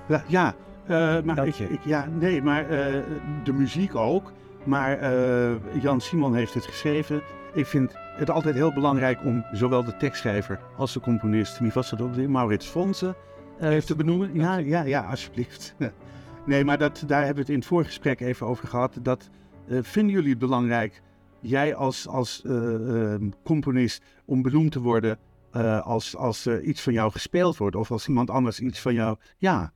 Ja, ja eh, maar ik, ja, nee, maar eh, de muziek ook. Maar eh, Jan Simon heeft het geschreven. Ik vind het altijd heel belangrijk om zowel de tekstschrijver als de componist, wie was dat ook weer, Maurits Fonse, eh, even te benoemen. Ja, ja, ja, alsjeblieft. Nee, maar dat, daar hebben we het in het voorgesprek even over gehad. Dat vinden jullie het belangrijk, jij als, als eh, eh, componist, om benoemd te worden als, als iets van jou gespeeld wordt of als iemand anders iets van jou. Ja,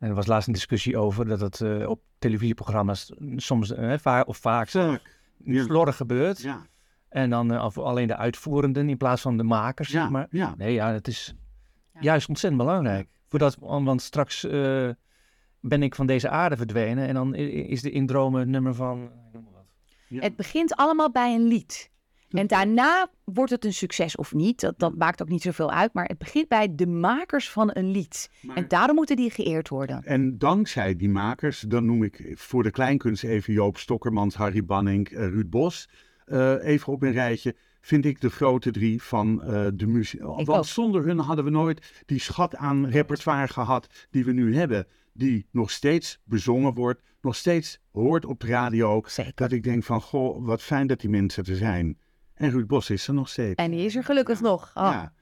En er was laatst een discussie over dat het eh, op televisieprogramma's soms eh, va- of vaak zaak. Ja. slordig gebeurt. Ja, En dan eh, of alleen de uitvoerenden in plaats van de makers, ja, zeg maar. ja. Nee, ja, het is Ja. juist ontzettend belangrijk. Voordat, want straks eh, ben ik van deze aarde verdwenen en dan is de indromen het nummer van... Het begint allemaal bij een lied. En daarna wordt het een succes of niet. Dat, dat maakt ook niet zoveel uit. Maar het begint bij de makers van een lied. Maar- En daarom moeten die geëerd worden. En dankzij die makers, dan noem ik voor de kleinkunst even Joop Stokkermans, Harry Banning, eh, Ruud Bos, eh, even op een rijtje, vind ik de grote drie van eh, de muziek. Want ook. zonder hun hadden we nooit die schat aan repertoire gehad die we nu hebben. Die nog steeds bezongen wordt, nog steeds hoort op de radio. Zeker. Dat ik denk van, goh, wat fijn dat die mensen er zijn. En Ruud Bos is er nog steeds. En die is er gelukkig nog. Oh. Ja.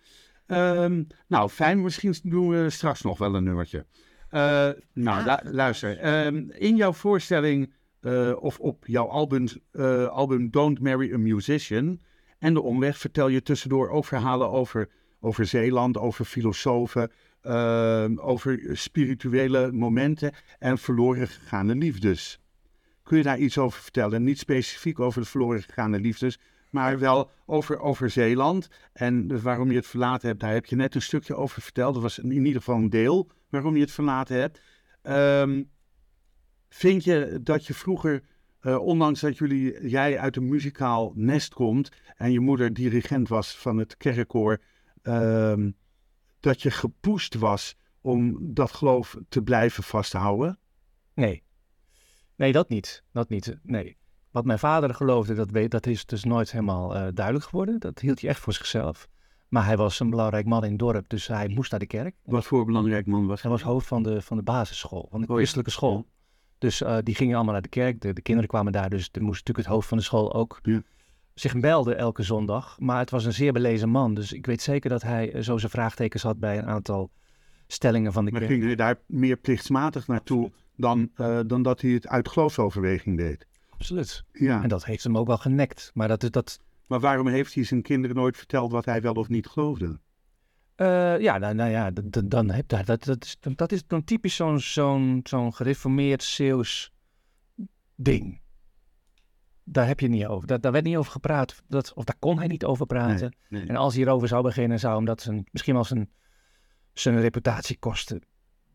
Ehm, nou, fijn. Misschien doen we straks nog wel een nummertje. Eh, nou, Ja. luister. Ehm, in jouw voorstelling eh, of op jouw album, eh, album Don't Marry a Musician en De Omweg vertel je tussendoor ook verhalen over, over Zeeland, over filosofen, ehm, over spirituele momenten en verloren gegaane liefdes. Kun je daar iets over vertellen? Niet specifiek over de verloren gegaane liefdes, maar wel over, over Zeeland. En dus waarom je het verlaten hebt, daar heb je net een stukje over verteld. Dat was in ieder geval een deel waarom je het verlaten hebt. Ehm, vind je dat je vroeger, eh, ondanks dat jullie, jij uit een muzikaal nest komt en je moeder dirigent was van het kerkkoor, ehm, dat je gepusht was om dat geloof te blijven vasthouden? Nee. Nee, dat niet. Dat niet. Nee. Wat mijn vader geloofde, dat, weet, dat is dus nooit helemaal eh, duidelijk geworden. Dat hield hij echt voor zichzelf. Maar hij was een belangrijk man in het dorp, dus hij moest naar de kerk. Wat voor belangrijk man was Hij was hoofd van de, van de basisschool, van de ja. christelijke school. Dus eh, die gingen allemaal naar de kerk. De, de kinderen kwamen daar, dus er moest natuurlijk het hoofd van de school ook Ja. zich melden elke zondag. Maar het was een zeer belezen man, dus ik weet zeker dat hij eh, zo zijn vraagtekens had bij een aantal stellingen van de Maar kerk. ging hij daar meer plichtsmatig naartoe dan, dan dat hij het uit geloofsoverweging deed? Absoluut. Ja. En dat heeft hem ook wel genekt. Maar dat dat. Maar waarom heeft hij zijn kinderen nooit verteld wat hij wel of niet geloofde? eh, ja, nou, nou ja, dan heb dat, dat, dat, is, dat is dan typisch zo'n zo'n zo'n gereformeerd Zeeuws ding. Daar heb je niet over. Daar, daar werd niet over gepraat. Dat, of daar kon hij niet over praten. Nee, nee. En als hij erover zou beginnen, zou hem dat zijn, misschien wel zijn, zijn reputatie kosten.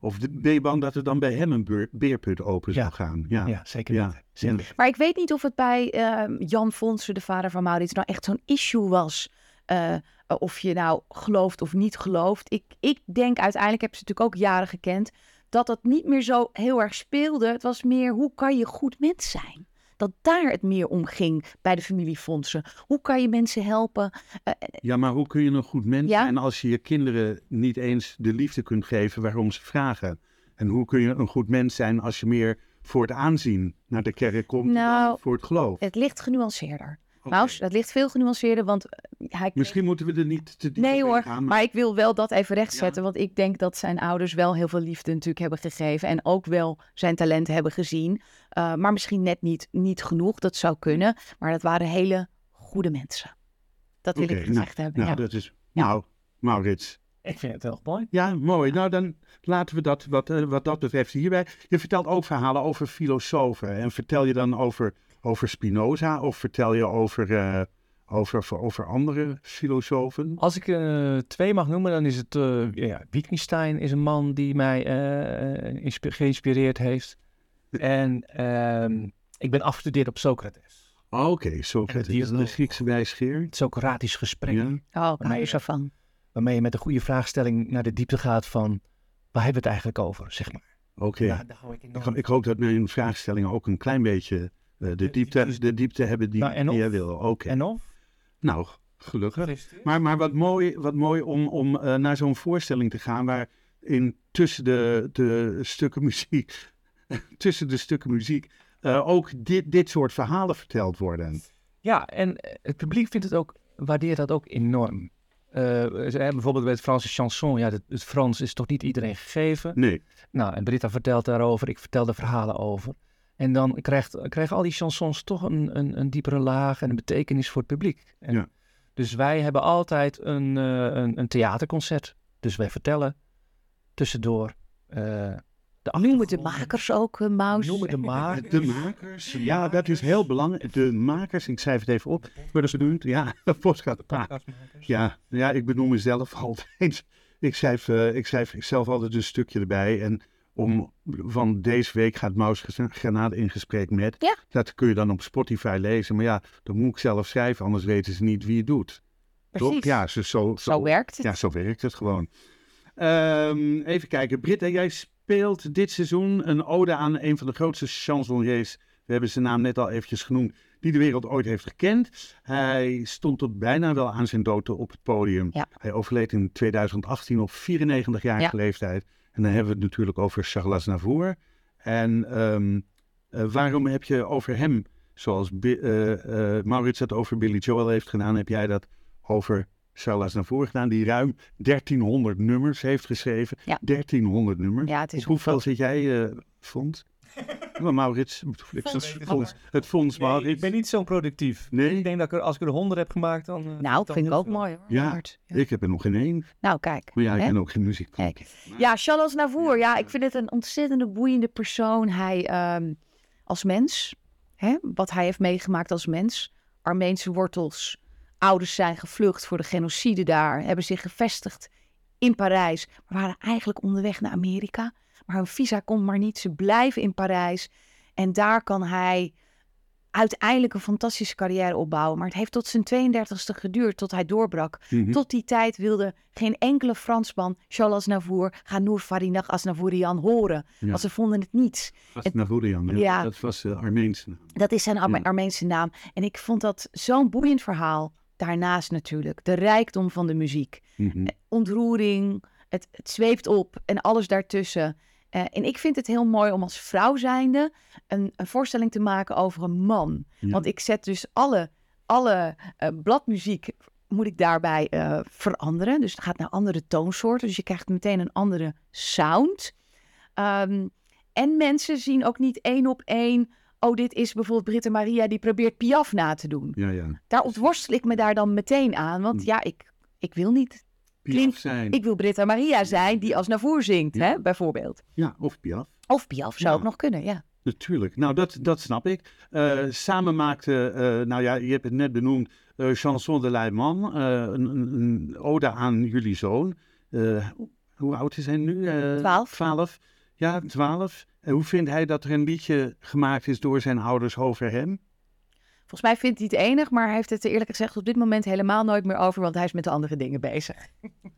Of de- ben je bang dat er dan bij hem een beerput open Ja. zou gaan? Ja. Ja, zeker Ja. Zeker. Maar ik weet niet of het bij ehm, Jan Fonsen, de vader van Maurits, nou echt zo'n issue was. eh, of je nou gelooft of niet gelooft. Ik, ik denk uiteindelijk, heb ze natuurlijk ook jaren gekend, dat dat niet meer zo heel erg speelde. Het was meer, hoe kan je goed mens zijn? Dat daar het meer om ging bij de familiefondsen. Hoe kan je mensen helpen? Eh, Ja, maar hoe kun je een goed mens Ja. zijn als je je kinderen niet eens de liefde kunt geven waarom ze vragen? En hoe kun je een goed mens zijn als je meer voor het aanzien naar de kerk komt Nou, dan voor het geloof? het ligt genuanceerder. Maus, het ligt veel genuanceerder, want eh, hij kreeg- Misschien moeten we er niet te diep Nee op hoor, ingaan, maar ik wil wel dat even rechtzetten. Want ik denk dat zijn ouders wel heel veel liefde natuurlijk hebben gegeven. En ook wel zijn talenten hebben gezien. Uh, maar misschien net niet, niet genoeg, dat zou kunnen. Maar dat waren hele goede mensen. Dat wil ik gezegd hebben. Nou, ja. dat is... Ja. Nou, Maurits. Ik vind het heel mooi. Ja, mooi. Nou, dan laten we dat wat, eh, wat dat betreft hierbij. Je vertelt ook verhalen over filosofen. En vertel je dan over, over Spinoza of vertel je over, eh, over, over andere filosofen? Als ik eh, twee mag noemen, dan is het eh ja, Wittgenstein is een man die mij eh, geïnspireerd heeft. En ehm, ik ben afgestudeerd op Socrates. Ah, Oké, Socrates, is een. Griekse wijsgeer. Het Socratisch gesprek. Ja. Oh, ik hou Maar- er zo van. Waarmee je met een goede vraagstelling naar de diepte gaat van... Waar hebben we het eigenlijk over, zeg maar. Oké. Ja, daar hou ik Ik, hoop dat mijn vraagstellingen ook een klein beetje de, diepte, de diepte hebben die, Nou, en die of? jij wil. Oké. En of? Nou, gelukkig. Maar, maar wat mooi, wat mooi om, om eh, naar zo'n voorstelling te gaan waarin tussen de, de stukken muziek, tussen de stukken muziek, eh, ook dit, dit soort verhalen verteld worden. Ja, en eh, het publiek vindt het ook, waardeert dat ook enorm. Eh, bijvoorbeeld bij het Franse chanson, ja, het, het Frans is toch niet iedereen gegeven. Nee, Nou, en Britta vertelt daarover, ik vertel de verhalen over. En dan krijgt, krijgen al die chansons toch een, een, een diepere laag en een betekenis voor het publiek. En Ja. Dus wij hebben altijd een, eh, een, een theaterconcert. Dus wij vertellen tussendoor eh de Noemen de makers ook, uh, Maus. Noemen de makers. de makers. Ja, dat is heel belangrijk. De makers, ik schrijf het even op. Worden ze benoemd? Ja, de podcast. Podcastmakers. Ja, ja, ik benoem mezelf altijd. Ik schrijf, eh, ik schrijf zelf altijd een stukje erbij. En om, van deze week gaat Maus Granaat in gesprek met. Ja. Dat kun je dan op Spotify lezen. Maar ja, dat moet ik zelf schrijven, anders weten ze niet wie het doet. Toch? Precies. Ja, zo, zo, Zo werkt het. ja, zo werkt het gewoon. Ehm, even kijken. Britta, jij speelt dit seizoen een ode aan een van de grootste chansonniers. We hebben zijn naam net al eventjes genoemd. Die de wereld ooit heeft gekend. Hij stond tot bijna wel aan zijn dood op het podium. Ja. Hij overleed in 2018 op 94-jarige leeftijd. En dan hebben we het natuurlijk over Charles Navour. En ehm, eh, waarom heb je over hem, zoals Bi- eh, eh, Maurits het over Billy Joel heeft gedaan, heb jij dat over Charles Navour gedaan, die ruim 1300 nummers heeft geschreven. Ja. 1300 nummers. Ja, het is Op hoeveel zit jij, Fons? Maar Maurits, het Fons, het Nee, Maurits. ik ben niet zo productief. Nee? Ik denk dat ik er, als ik er 100 heb gemaakt, dan. eh, Nou, dan vind ik ook veel. mooi hoor. Ja, Hard. Ja. Ik heb er nog geen één. Nou, kijk. Maar ja, ik hè? ben ook geen muziek. Kijk. Ja, Charles Navour. Ja, ik vind het een ontzettende boeiende persoon. Hij ehm, als mens, hè, wat hij heeft meegemaakt als mens. Armeense wortels. Ouders zijn gevlucht voor de genocide daar. Hebben zich gevestigd in Parijs. Maar waren eigenlijk onderweg naar Amerika. Maar hun visa komt maar niet. Ze blijven in Parijs. En daar kan hij uiteindelijk een fantastische carrière opbouwen. Maar het heeft tot zijn 32e geduurd tot hij doorbrak. Mhm. Tot die tijd wilde geen enkele Fransman Charles Navour Ganour Farinag Asnavourian horen. Ja. Want ze vonden het niet. Dat was Navourian, ja. Ja. Dat was de Armeense naam. Dat is zijn Arme- Ja. Armeense naam. En ik vond dat zo'n boeiend verhaal. Daarnaast natuurlijk de rijkdom van de muziek. Mhm. Ontroering, het, het zweept op en alles daartussen. Eh, en ik vind het heel mooi om als vrouw zijnde een, een voorstelling te maken over een man. Ja. Want ik zet dus alle, alle eh, bladmuziek moet ik daarbij eh, veranderen. Dus het gaat naar andere toonsoorten. Dus je krijgt meteen een andere sound. Ehm, en mensen zien ook niet één op één... Oh, dit is bijvoorbeeld Britta Maria die probeert Piaf na te doen. Ja, ja. Daar ontworstel ik me daar dan meteen aan. Want Hm. ja, ik, ik wil niet... Piaf Klinkt- zijn. Ik wil Britta Maria zijn die als Navour zingt, Ja. hè, bijvoorbeeld. Ja, of Piaf. Of Piaf zou Ja. ook nog kunnen, ja. Natuurlijk. Nou, dat, dat snap ik. Eh, samen maakte, eh, nou ja, je hebt het net benoemd, eh, Chanson de Leiman, eh een, ode aan jullie zoon. Hoe oud is hij nu? Twaalf. Twaalf. Ja, twaalf. En hoe vindt hij dat er een liedje gemaakt is door zijn ouders over hem? Volgens mij vindt hij het enig, maar hij heeft het er eerlijk gezegd op dit moment helemaal nooit meer over, want hij is met de andere dingen bezig.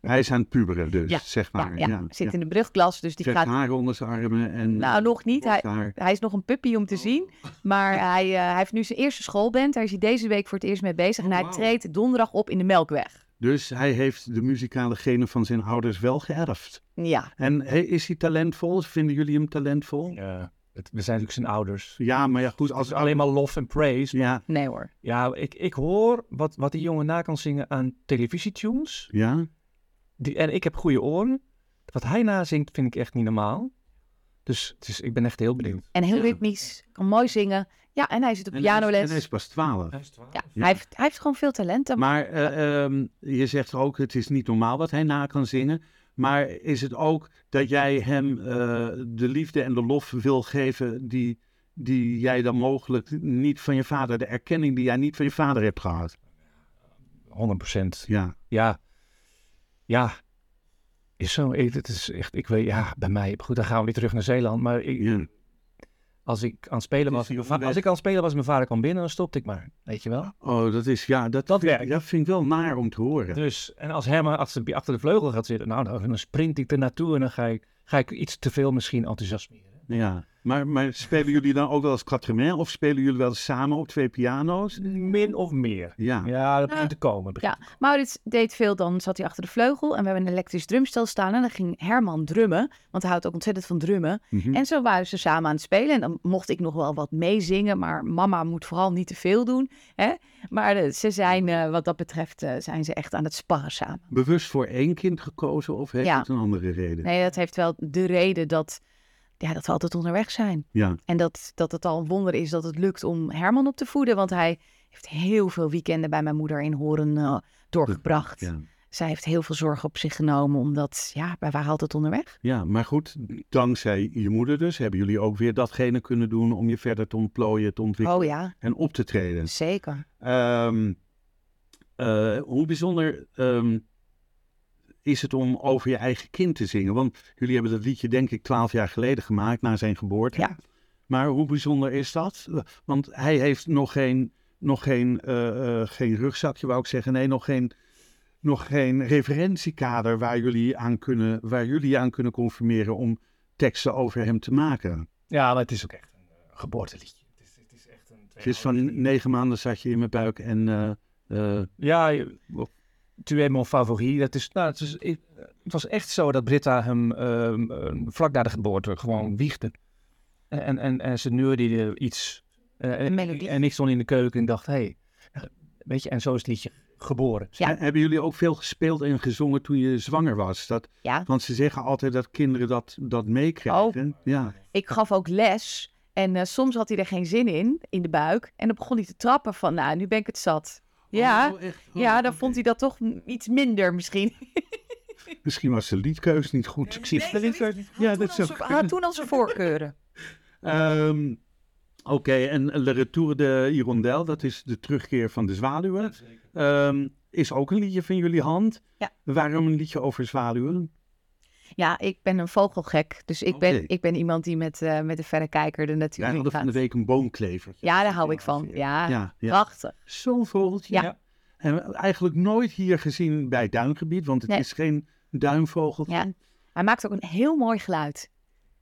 Hij is aan het puberen dus, Ja, zeg Ja, maar. ja, zit in de brugklas, dus die Trekt gaat... haar onder zijn armen en... Nou, nog niet. Hij, hij is nog een puppy om te zien, maar hij, eh, hij heeft nu zijn eerste schoolband. Daar is hij deze week voor het eerst mee bezig en Oh, hij wauw. treedt donderdag op in de Melkweg. Dus hij heeft de muzikale genen van zijn ouders wel geërfd. Ja, En is hij talentvol? Vinden jullie hem talentvol? Ja, het, we zijn natuurlijk zijn ouders. Ja, maar ja, goed. Als alleen maar lof en praise. Ja, nee hoor. Ja, ik, ik hoor wat, wat die jongen na kan zingen aan televisietunes. ja. Die, en ik heb goede oren. Wat hij nazingt vind ik echt niet normaal. Dus, dus ik ben echt heel benieuwd. En heel ritmisch, kan mooi zingen. Ja, en hij zit op En hij is- pianoles. En hij is pas twaalf. Ja, Ja. Hij, heeft, hij heeft gewoon veel talent. Maar eh, ehm, je zegt ook, het is niet normaal wat hij na kan zingen. Maar is het ook dat jij hem eh, de liefde en de lof wil geven die, die jij dan mogelijk niet van je vader, de erkenning die jij niet van je vader hebt gehad? 100 procent. Ja, Ja. Ja. Is zo. Ik, het is echt, ik weet, ja, bij mij. Goed, dan gaan we weer terug naar Zeeland. Maar ik. Als ik aan het spelen was, als ik aan het spelen was en mijn vader kwam binnen, dan stopte ik maar. Weet je wel? Oh, dat is, ja, dat, Dat werkt. dat vind ik wel naar om te horen. Dus, en als Herman achter de, achter de vleugel gaat zitten, nou, dan, dan sprint ik er naartoe en dan ga ik, ga ik iets te veel misschien enthousiasmeren. Ja, maar, maar spelen jullie dan ook wel eens quatre of spelen jullie wel samen op twee piano's? Min of meer. Ja, Ja, dat Ja. begint te komen. begint Ja, Maurits deed veel, dan zat hij achter de vleugel en we hebben een elektrisch drumstel staan en dan ging Herman drummen, want hij houdt ook ontzettend van drummen. Mhm. En zo waren ze samen aan het spelen en dan mocht ik nog wel wat meezingen, maar mama moet vooral niet te veel doen. Hè? Maar eh, ze zijn, eh, wat dat betreft, eh, zijn ze echt aan het sparren samen. bewust voor één kind gekozen of heeft Ja. het een andere reden? Nee, dat heeft wel de reden dat, ja, dat we altijd onderweg zijn. Ja, En dat, dat het al een wonder is dat het lukt om Herman op te voeden, want hij heeft heel veel weekenden bij mijn moeder in Horen eh, doorgebracht. ja. Zij heeft heel veel zorg op zich genomen, omdat ja, wij waren altijd onderweg. ja, maar goed, dankzij je moeder dus hebben jullie ook weer datgene kunnen doen om je verder te ontplooien, te ontwikkelen Oh ja, en op te treden. zeker. Ehm, eh, hoe bijzonder ehm, is het om over je eigen kind te zingen? Want jullie hebben dat liedje denk ik twaalf jaar geleden gemaakt, na zijn geboorte. Ja. Maar hoe bijzonder is dat? Want hij heeft nog geen, nog geen, eh, eh, geen rugzakje, wou ik zeggen. Nee, nog geen, nog geen referentiekader waar jullie, aan kunnen, waar jullie aan kunnen confirmeren om teksten over hem te maken. Ja, maar het is ook echt een eh, geboorteliedje. Het is, het is echt een Het is van negen maanden zat je in mijn buik en... eh, Ja, je- tu es mon favori. Dat is, nou, het, is, ik- het was echt zo dat Britta hem ehm, eh, vlak na de geboorte gewoon wiegde. En, en, en, ze neurde iets. eh, en, melodie. en ik stond in de keuken en dacht, hé, hey, weet je, en zo is het liedje geboren. Ja. En Hebben jullie ook veel gespeeld en gezongen toen je zwanger was? Dat, Ja, want ze zeggen altijd dat kinderen dat, dat meekrijgen. Oh. Ja. ik gaf ook les en eh, soms had hij er geen zin in, in de buik. En dan begon hij te trappen van, nou, nu ben ik het zat. Ja, Oh, echt? Oh, ja, dan vond hij dat toch iets minder misschien. Misschien was de liedkeus niet goed. Ik zie Nee, de liedkeus niet. Ja, dat kunnen. had toen al zijn voorkeuren. Ehm, Oké, en Le Retour de Hirondelle, dat is de terugkeer van de zwaluwen. Ehm, is ook een liedje van jullie hand. Ja. Waarom een liedje over zwaluwen? Ja, ik ben een vogelgek. Dus ik, ben, ik ben iemand die met, eh, met de verrekijker de natuur hadden van de week een boomklevertje. Ja, daar hou ik van. Ja, Ja, ja. prachtig. Zo'n vogeltje. Ja. En eigenlijk nooit hier gezien bij duingebied, want het Nee. is geen duinvogeltje. Ja. Hij maakt ook een heel mooi geluid.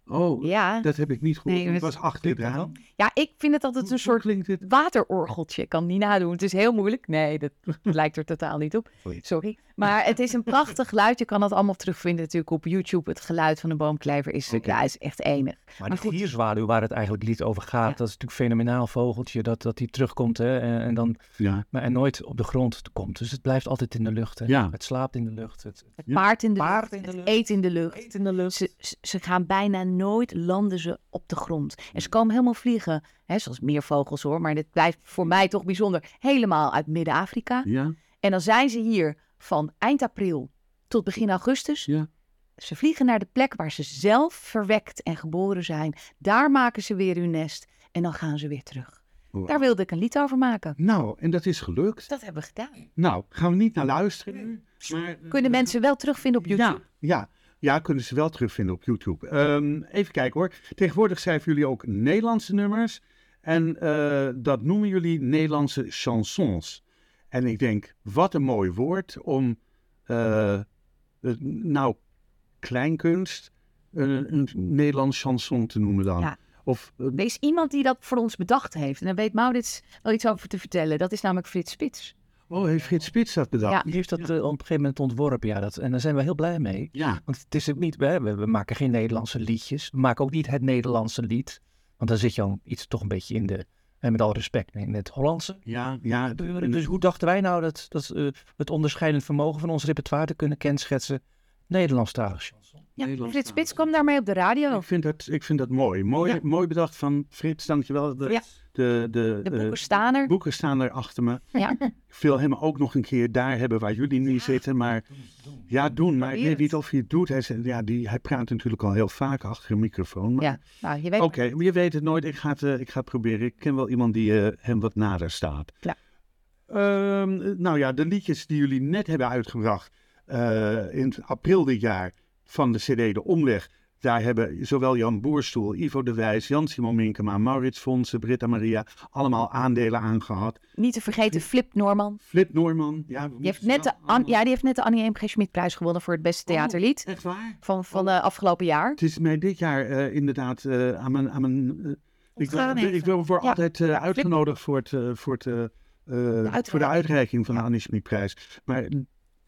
Oh, Ja, dat heb ik niet gehoord. Nee, het was achter het raam. ja ik vind het altijd een Hoe soort klinkt waterorgeltje. Ik kan het niet nadoen. Het is heel moeilijk. Nee, dat lijkt er totaal niet op. Sorry. Maar het is een prachtig geluid. Je kan dat allemaal terugvinden natuurlijk op YouTube. Het geluid van een boomklever is, Oké. ja, is echt enig. Maar, Maar die goed. gierzwaluw waar het eigenlijk lied over gaat, Ja. dat is natuurlijk een fenomenaal vogeltje, dat, dat die terugkomt hè, en, en dan, Ja. maar en nooit op de grond komt. Dus het blijft altijd in de lucht. Hè. Ja. Het slaapt in de lucht. Het, Het Ja. paard in de Paard lucht, in de het eet in de lucht. eet in de lucht. Ze, ze, ze gaan bijna nooit landen ze op de grond. En ze komen helemaal vliegen. Hè, zoals meer vogels hoor. Maar dit blijft voor mij toch bijzonder. Helemaal uit Midden-Afrika. Ja. En dan zijn ze hier van eind april tot begin augustus. Ja. Ze vliegen naar de plek waar ze zelf verwekt en geboren zijn. Daar maken ze weer hun nest. En dan gaan ze weer terug. Wow. Daar wilde ik een lied over maken. Nou, en dat is gelukt. Dat hebben we gedaan. Nou, gaan we niet naar luisteren. nu, Maar, Kunnen mensen wel terugvinden op YouTube? Ja, ja, ja, kunnen ze wel terugvinden op YouTube. Ehm, even kijken hoor. Tegenwoordig schrijven jullie ook Nederlandse nummers. En eh, dat noemen jullie Nederlandse chansons. En ik denk, wat een mooi woord om, het- nou, kleinkunst, een, een Nederlands chanson te noemen dan. Ja. Of, eh, Er is iemand die dat voor ons bedacht heeft. En daar weet Maurits wel iets over te vertellen. Dat is namelijk Frits Spits. Oh, heeft Frits Spits dat bedacht? Ja. Die heeft dat eh, op een gegeven moment ontworpen, ja. Dat, en daar zijn we heel blij mee. Ja. Want het is ook niet, we, maken geen Nederlandse liedjes. We maken ook niet het Nederlandse lied. Want dan zit je al iets toch een beetje in de, en met alle respect, in het Hollandse. Ja, ja. Dus hoe dachten wij nou dat, dat eh, het onderscheidend vermogen van ons repertoire te kunnen kenschetsen? Nederlandstalig chanson. Ja, Frits Spits kwam daarmee op de radio. Ik vind dat, ik vind dat mooi. Mooi, Ja. mooi bedacht van Frits, dankjewel. De, Ja. de, de, De boeken staan er. boeken staan er achter me. Ja. Ik wil hem ook nog een keer daar hebben waar jullie nu zitten. Maar ja, doen. Maar ik weet niet of hij het doet. Hij, ja, die, hij praat natuurlijk al heel vaak achter een microfoon. Maar... Ja, nou, je weet Oké, maar je weet het nooit. Ik ga het, eh, ik ga het proberen. Ik ken wel iemand die eh, hem wat nader staat. Ja. Ehm, nou ja, de liedjes die jullie net hebben uitgebracht eh, in april dit jaar van de CD De Omweg. Daar hebben zowel Jan Boerstoel, Ivo de Wijs, Jan-Simon Minkema, Maurits Fonsen, Britta Maria allemaal aandelen aangehad. niet te vergeten Flip Norman. Flip Noorman. Ja, Die heeft, net de, An- allemaal- ja, die heeft net de Annie M. G. Schmid prijs gewonnen voor het beste theaterlied Echt waar? van, van de afgelopen jaar. Het is mij dit jaar eh, inderdaad eh, aan mijn... Aan mijn eh, ik, ik wil voor Ja. altijd uitgenodigd voor, het, voor, het, voor de uitreiking van de Annie Schmid-prijs. Maar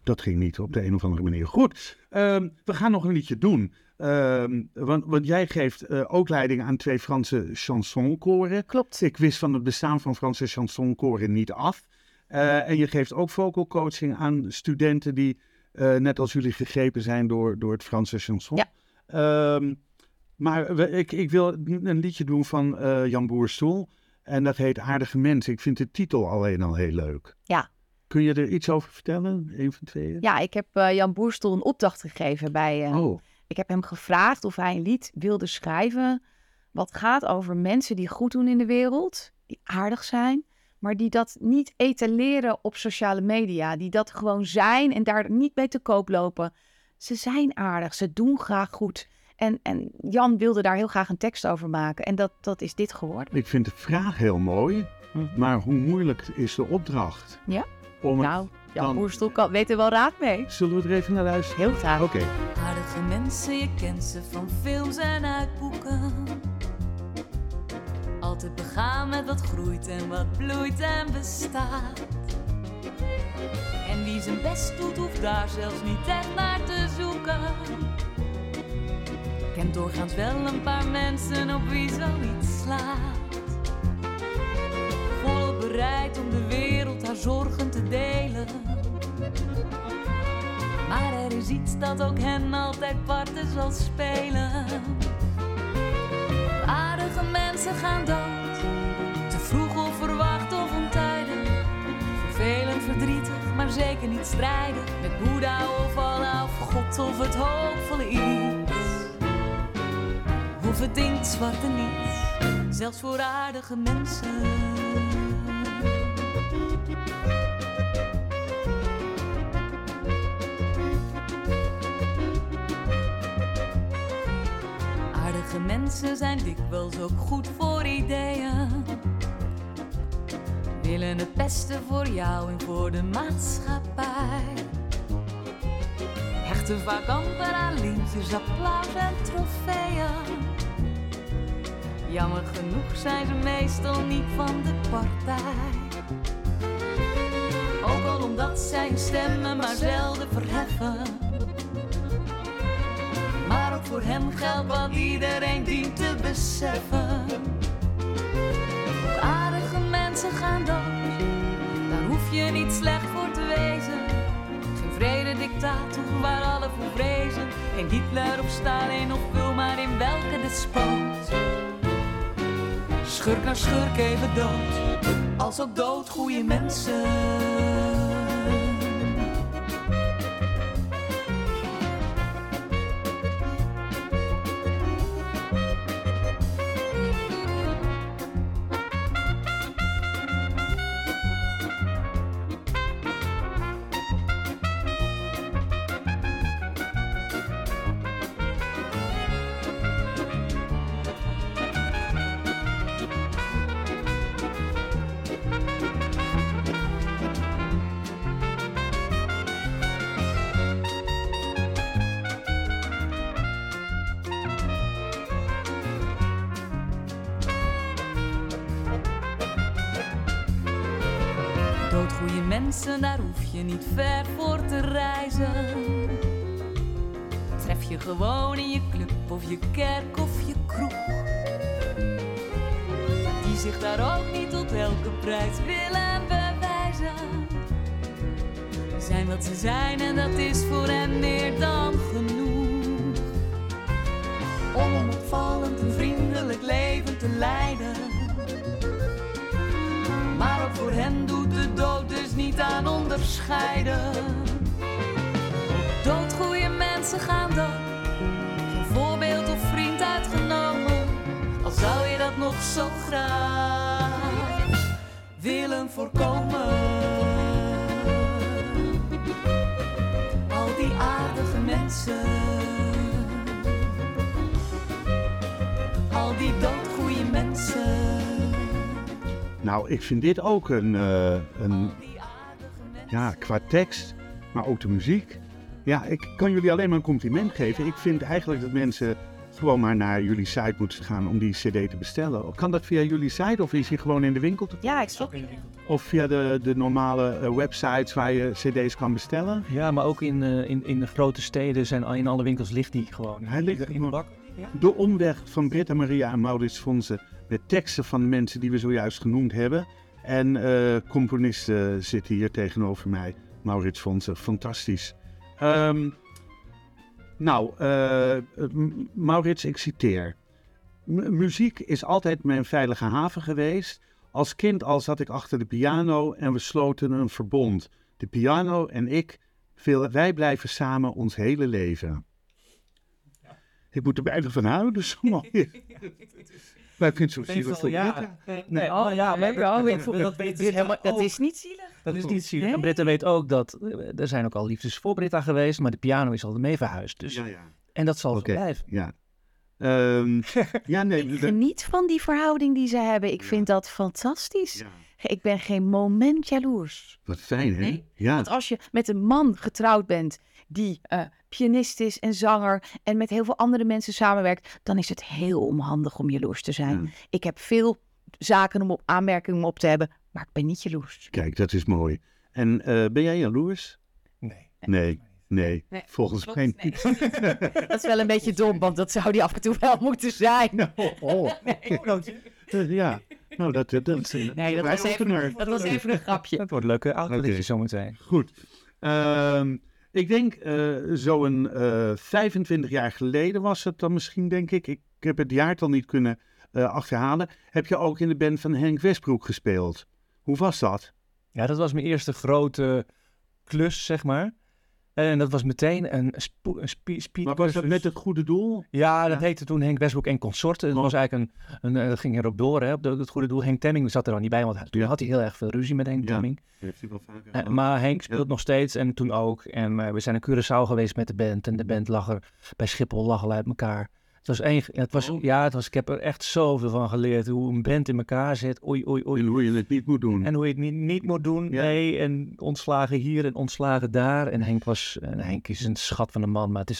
dat ging niet op de een of andere manier. Goed, ehm, we gaan nog een liedje doen. Ehm, want, want jij geeft eh, ook leiding aan twee Franse chansonkoren. Klopt. Ik wist van het bestaan van Franse chansonkoren niet af. Eh, en je geeft ook vocal coaching aan studenten die, eh, net als jullie, gegrepen zijn door, door het Franse chanson. Ja. Ehm, maar we- ik, ik wil een liedje doen van Jan Boerstoel. En dat heet Aardige Mensen. Ik vind de titel alleen al heel leuk. Ja. Kun je er iets over vertellen? Een van tweeën? Ja, ik heb eh, Jan Boerstoel een opdracht gegeven bij... eh, Oh, Ik heb hem gevraagd of hij een lied wilde schrijven. wat gaat over mensen die goed doen in de wereld, die aardig zijn, maar die dat niet etaleren op sociale media. Die dat gewoon zijn en daar niet mee te koop lopen. Ze zijn aardig, ze doen graag goed. En, en Jan wilde daar heel graag een tekst over maken. En dat, dat is dit geworden. ik vind de vraag heel mooi. Mhm. Maar hoe moeilijk is de opdracht? Ja? Om het- Nou, Jan dan- Boerstel kan, weet er wel raad mee. Zullen we er even naar luisteren? Heel graag. Oké. Aardige mensen, je kent ze van films en uit boeken. Altijd begaan met wat groeit en wat bloeit en bestaat. En wie zijn best doet, hoeft daar zelfs niet echt naar te zoeken. Kent doorgaans wel een paar mensen op wie zoiets slaat. Volop bereid om de wereld haar zorgen te delen. Maar er is iets dat ook hen altijd parten zal spelen. Aardige mensen gaan dood, te vroeg of verwacht of ontijdig. Vervelend, verdrietig, maar zeker niet strijden. Met Boeddha of Allah of God of het hoopvolle iets. Of het zwarte niets, zelfs voor aardige mensen. Aardige mensen zijn dikwijls ook goed voor ideeën. Willen het beste voor jou en voor de maatschappij. Hechten vaak amper aan lintjes, applaus en trofeeën. Jammer genoeg zijn ze meestal niet van de partij. Ook al omdat zij hun stemmen maar zelden verheffen. Maar ook voor hem geldt wat iedereen dient te beseffen. Aardige mensen gaan dood, daar hoef je niet slecht voor te wezen. Geen vrede dictator waar alle voor vrezen. Geen Hitler of Stalin of maar in welke despoot. Schurk naar schurk even dood, als ook dood goede mensen. Onderscheiden. Doodgoeie mensen gaan dan, voorbeeld of vriend uitgenomen. Al zou je dat nog zo graag willen voorkomen. Al die aardige mensen, al die doodgoeie mensen. Nou, ik vind dit ook een, eh, een ja, qua tekst, maar ook de muziek. Ja, ik kan jullie alleen maar een compliment geven. Ik vind eigenlijk dat mensen gewoon maar naar jullie site moeten gaan om die cd te bestellen. Kan dat via jullie site of is hij gewoon in de winkel te Ja, ik snap Of via de, de normale eh, websites waar je cd's kan bestellen? Ja, maar ook in, eh, in, in de grote steden zijn al- in alle winkels ligt die gewoon. Hij ligt in de bak. De omweg van Britta Maria en Maurits Fonse met teksten van de mensen die we zojuist genoemd hebben. En eh componisten zitten hier tegenover mij. Maurits Fonse, fantastisch. Ehm, nou, eh, Maurits, ik citeer. "M- muziek is altijd mijn veilige haven geweest. Als kind al zat ik achter de piano en we sloten een verbond. De piano en ik, veel, wij blijven samen ons hele leven. Ik moet er bijna van houden, zo mooi. ik vind het zo zielig voor Britta. Nee, oh ja, maar Ja, dat, weet- dat, dat is, helemaal, dat ook. is niet zielig. Dat is niet zielig. Nee? En Britta weet ook dat eh, er zijn ook al liefdes voor Britta geweest, maar de piano is al mee verhuisd. Dus, Ja, ja. En dat zal zo blijven. Ja. Ehm, ja, nee. Ik geniet van die verhouding die ze hebben. Ik vind dat fantastisch. ja. Ik ben geen moment jaloers. Wat fijn, hè? Nee, Ja. Want als je met een man getrouwd bent die eh, pianist is en zanger en met heel veel andere mensen samenwerkt, dan is het heel onhandig om jaloers te zijn. Ja. Ik heb veel zaken om op aanmerkingen op te hebben, maar ik ben niet jaloers. Kijk, dat is mooi. En eh, ben jij jaloers? Nee. Nee, nee. Nee, Volgens klopt, mij nee. Dat is wel een beetje dom, want dat zou die af en toe wel moeten zijn. Oh, oh. Eh, ja. Nou, dat, dat, dat Nee, dat was even, dat was even een grapje. Dat wordt leuke autoliedje Oké. zometeen. Goed. Ehm, ik denk eh, zo'n eh 25 jaar geleden was het dan misschien, denk ik. Ik heb het jaartal niet kunnen eh, achterhalen. Heb je ook in de band van Henk Westbroek gespeeld? Hoe was dat? Ja, dat was mijn eerste grote klus, zeg maar. En dat was meteen een, spo- een spe- speed Maar was dat met het goede doel? Ja, dat Ja. heette toen Henk Westbroek en Consorten. Dat was eigenlijk een, een, eh, dat ging erop door, hè, op de- het goede doel. Henk Temming zat er al niet bij, want toen had hij heel erg veel ruzie met Henk Ja. Temming. Heeft hij wel vaker Eh, maar Henk speelt Ja. nog steeds en toen ook. En eh, we zijn in Curaçao geweest met de band. En de band lag er bij Schiphol lag al uit elkaar. Het was één, het was, Oh. ja, het was, ik heb er echt zoveel van geleerd. Hoe een band in elkaar zit. Oei, oei, oei. En hoe je het niet moet doen. En hoe je het niet, niet moet doen. Ja. Nee, en ontslagen hier en ontslagen daar. En Henk, was, en Henk is een schat van een man, maar het is,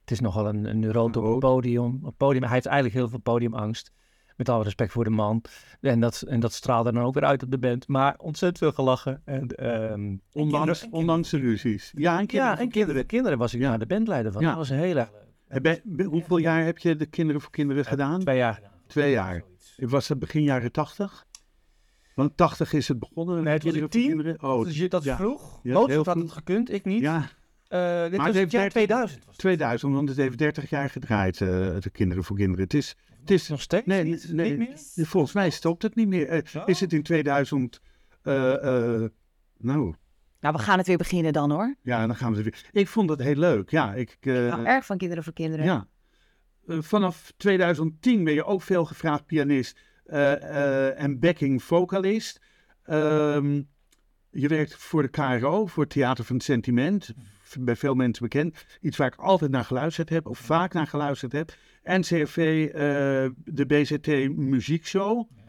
het is nogal een, een neurot op het podium. Op podium. Hij heeft eigenlijk heel veel podiumangst. Met alle respect voor de man. En dat, en dat straalde dan ook weer uit op de band. Maar ontzettend veel gelachen. En, ehm, Ondanks, ondanks de ruzies. Ja, en kinderen. ja, en kinderen, kinderen was ik Ja. de bandleider van. Ja. Dat was leuk. Eh, bij- bij- hoeveel jaar heb je de Kinderen voor Kinderen gedaan? Twee jaar gedaan. Twee jaar. Was het begin jaren tachtig? Want 80 is het begonnen. Nee, het was voor tien. Oh, Dus je, dat is ja. vroeg. Ja, Mozart had het gekund, ik niet. ja, Eh, dit Maar was het jaar 30 2000. Was het. 2000, want het heeft 30 jaar gedraaid, eh, de Kinderen voor Kinderen. Het is, het is Nog steeds Nee, niet? nee, niet meer? volgens mij stopt het niet meer. Eh, is het in 2000, eh, eh, nou, Nou, we gaan het weer beginnen dan hoor. ja, dan gaan we weer. Ik vond het heel leuk, ja. Ik, eh, erg van Kinderen voor Kinderen. Ja. Eh, vanaf 2010 ben je ook veel gevraagd pianist eh, eh, en backing vocalist. Ehm, je werkt voor de KRO, voor het Theater van het Sentiment. Bij veel mensen bekend. Iets waar ik altijd naar geluisterd heb, of vaak naar geluisterd heb. NCRV, eh, de BZT Muziekshow. Eh,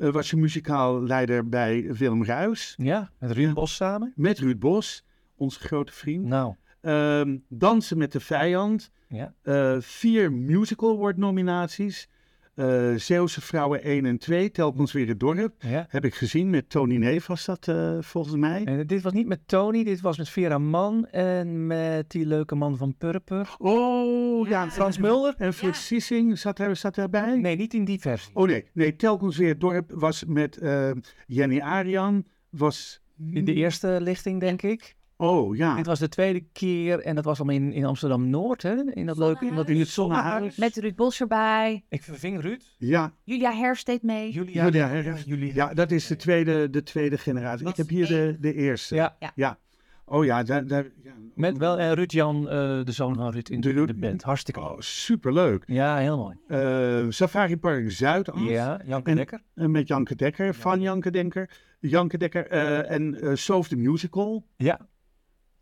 was je muzikaal leider bij Willem Ruis. Ja, met Ruud Bos samen. Met Ruud Bos, onze grote vriend. Nou, Ehm, Dansen met de Vijand. ja. Eh, vier Musical Award nominaties. Eh Zeeuwse Vrouwen 1 en 2, telkens weer het dorp. Ja. Heb ik gezien met Tony Neef was dat eh, volgens mij. En dit was niet met Tony, dit was met Vera Mann en met die leuke man van Purper. Oh, ja. Frans Mulder? En Frits Sissing zat, er, zat daarbij? Nee, niet in die versie. Oh nee, nee, telkens weer het dorp was met eh, Jenny Arian. Was, In de eerste lichting, denk ik. Oh ja. Dit was de tweede keer en dat was allemaal in, in Amsterdam-Noord, hè? In dat leuke, in dat in het zonnehuis. Met Ruud Bos erbij. Ik verving Ruud. Ja, Julia Herfst deed mee. Julia. Julia Herfst. Julia. ja, dat is de tweede, de tweede generatie. Ik heb hier de, de eerste. Ja, Ja. Oh ja, daar, daar, ja. met wel en Ruud Jan, eh, de zoon van Ruud, in De de, Ruud- de band. Hartstikke Oh, leuk. superleuk. Ja, heel mooi. Eh, Safari Park Zuidas. Ja, Janke En- Dekker. eh, met Janke Dekker, van Janke Dekker. Janke Dekker eh, en eh Soof the Musical. Ja,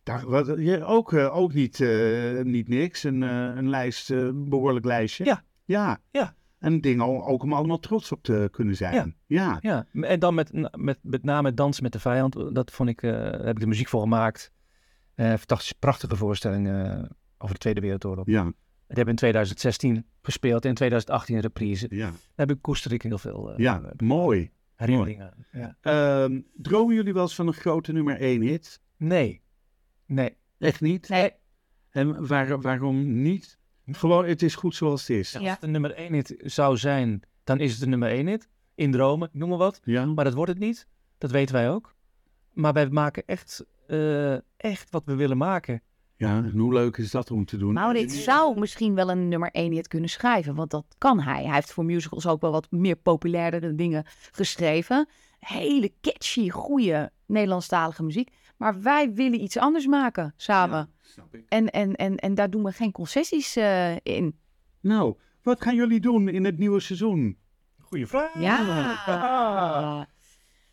Daar, wat, ja, ook, eh, ook niet, eh, niet niks. Een, eh, een lijst, een behoorlijk lijstje. Ja. Ja. Ja. En dingen ook om allemaal trots op te kunnen zijn. Ja. Ja. ja. En dan met, met, met name Dansen met de Vijand. Dat vond ik, daar heb ik de muziek voor gemaakt. Fantastische, prachtige voorstelling eh, over de Tweede Wereldoorlog. Ja. Dat hebben we in 2016 gespeeld en in 2018 een reprise. Ja. Daar heb ik koester ik heel veel ja. Mooi. herinneringen. Ja. Ehm, dromen jullie wel eens van een grote nummer 1 hit? Nee, nee. Echt niet? Nee. En waar, waarom niet? Gewoon, het is goed zoals het is. Als het de nummer 1 hit zou zijn, dan is het de nummer 1 hit. In dromen, noem maar wat. Ja. Maar dat wordt het niet. Dat weten wij ook. Maar wij maken echt, eh, echt wat we willen maken. Ja, en hoe leuk is dat om te doen? Maurits zou misschien wel een nummer 1 hit kunnen schrijven, want dat kan hij. Hij heeft voor musicals ook wel wat meer populairdere dingen geschreven. Hele catchy, goede Nederlandstalige muziek. Maar wij willen iets anders maken samen. Ja, snap ik. En, en, en, en daar doen we geen concessies eh, in. Nou, wat gaan jullie doen in het nieuwe seizoen? Goeie vraag. Ja.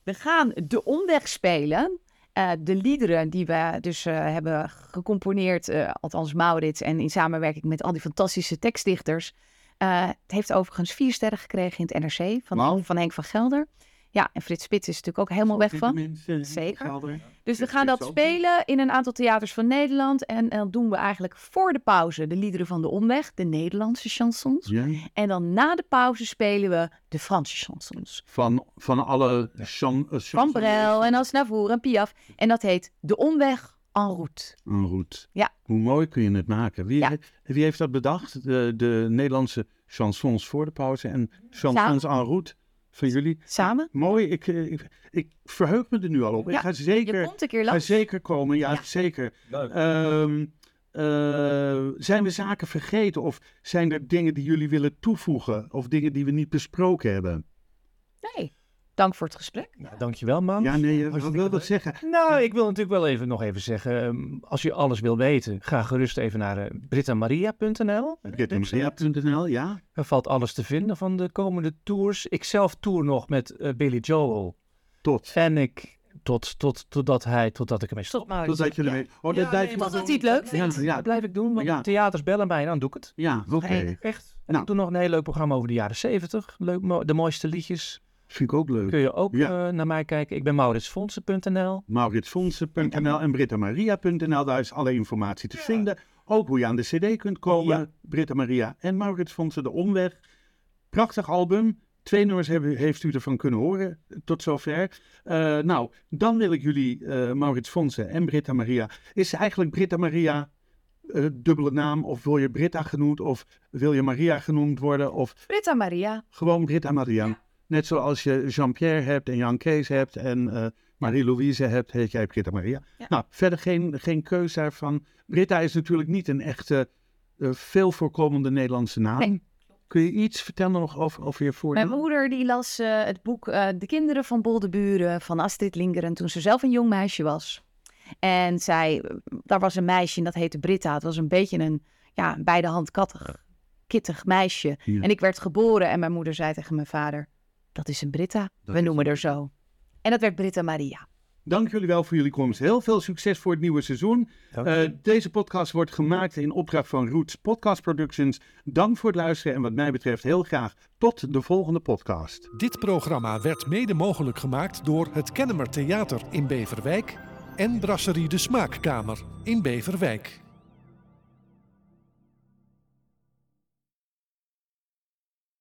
We gaan De Omweg spelen. Eh, de liederen die we dus eh, hebben gecomponeerd, eh, althans Maurits, en in samenwerking met al die fantastische tekstdichters. Eh, het heeft overigens vier sterren gekregen in het NRC van, van Henk van Gelder. Ja, en Frits Spits is natuurlijk ook helemaal weg van. Zeker. Dus we gaan dat spelen in een aantal theaters van Nederland. En dan doen we eigenlijk voor de pauze de liederen van de Omweg, de Nederlandse chansons. Ja, En dan na de pauze spelen we de Franse chansons. van, van alle chan, eh, Van Brel en Asnavour en Piaf. En dat heet De Omweg en route. En route. Ja. Hoe mooi kun je het maken? Wie, Ja. wie heeft dat bedacht? De, de Nederlandse chansons voor de pauze en chansons en route van jullie? Samen? Mooi, ik, eh, ik, ik verheug me er nu al op. Ja, ik ga Je zeker, komt een keer ga langs. zeker komen, ja, Ja. zeker. Ehm, eh, zijn we zaken vergeten of zijn er dingen die jullie willen toevoegen of dingen die we niet besproken hebben? Nee. Dank voor het gesprek. Nou, dankjewel, man. Ja, nee, wat wil dat leuk. zeggen? Nou, ik wil natuurlijk wel even nog even zeggen, ehm, als je alles wil weten, ga gerust even naar uh, brittamaria.nl. Brittamaria.nl, ja. Er valt alles te vinden van de komende tours. Ik zelf tour nog met eh, Billy Joel. Tot. En ik, tot, tot, totdat hij, totdat ik ermee stop. Tot. Totdat je Ja. ermee... Oh, Ja, dat blijf nee, je Totdat maar hij het leuk Ja, vindt. ja, Dat blijf ik doen, want Ja. theaters bellen mij en dan doe ik het. ja oké. Echt. En Nou. ik doe nog een heel leuk programma over de jaren zeventig. Leuk, de mooiste liedjes. Vind ik ook leuk. Kun je ook Ja. eh, naar mij kijken. Ik ben mauritsfonsen.nl. Mauritsfonsen.nl en brittamaria.nl, daar is alle informatie te vinden. Ook hoe je aan de cd kunt komen. Ja. Britta Maria en Maurits Fonsen, De Omweg. Prachtig album. Twee nummers hebben, heeft u ervan kunnen horen tot zover. Eh, nou, dan wil ik jullie, eh, Maurits Fonsen en Britta Maria. Is eigenlijk Britta Maria eh, dubbele naam? Of wil je Britta genoemd? Of wil je Maria genoemd worden? Of Britta Maria. gewoon Britta Maria. Net zoals je Jean-Pierre hebt en Jan Kees hebt en eh, Marie-Louise hebt, heet jij Britta Maria. Ja. Nou, verder geen, geen keus daarvan. Britta is natuurlijk niet een echte, eh, veel voorkomende Nederlandse naam. Nee. Kun je iets vertellen nog over, over je Mijn voornaam? moeder die las eh, het boek De Kinderen van Boldeburen van Astrid Lindgren toen ze zelf een jong meisje was. En zij, daar was een meisje en dat heette Britta. Het was een beetje een, ja, bij de hand kattig, kittig meisje. Ja. En ik werd geboren en mijn moeder zei tegen mijn vader, dat is een Britta. We noemen haar zo. En dat werd Britta Maria. Dank jullie wel voor jullie komst. Heel veel succes voor het nieuwe seizoen. Eh, deze podcast wordt gemaakt in opdracht van Roots Podcast Productions. Dank voor het luisteren en wat mij betreft heel graag tot de volgende podcast. Dit programma werd mede mogelijk gemaakt door het Kennemer Theater in Beverwijk en Brasserie de Smaakkamer in Beverwijk.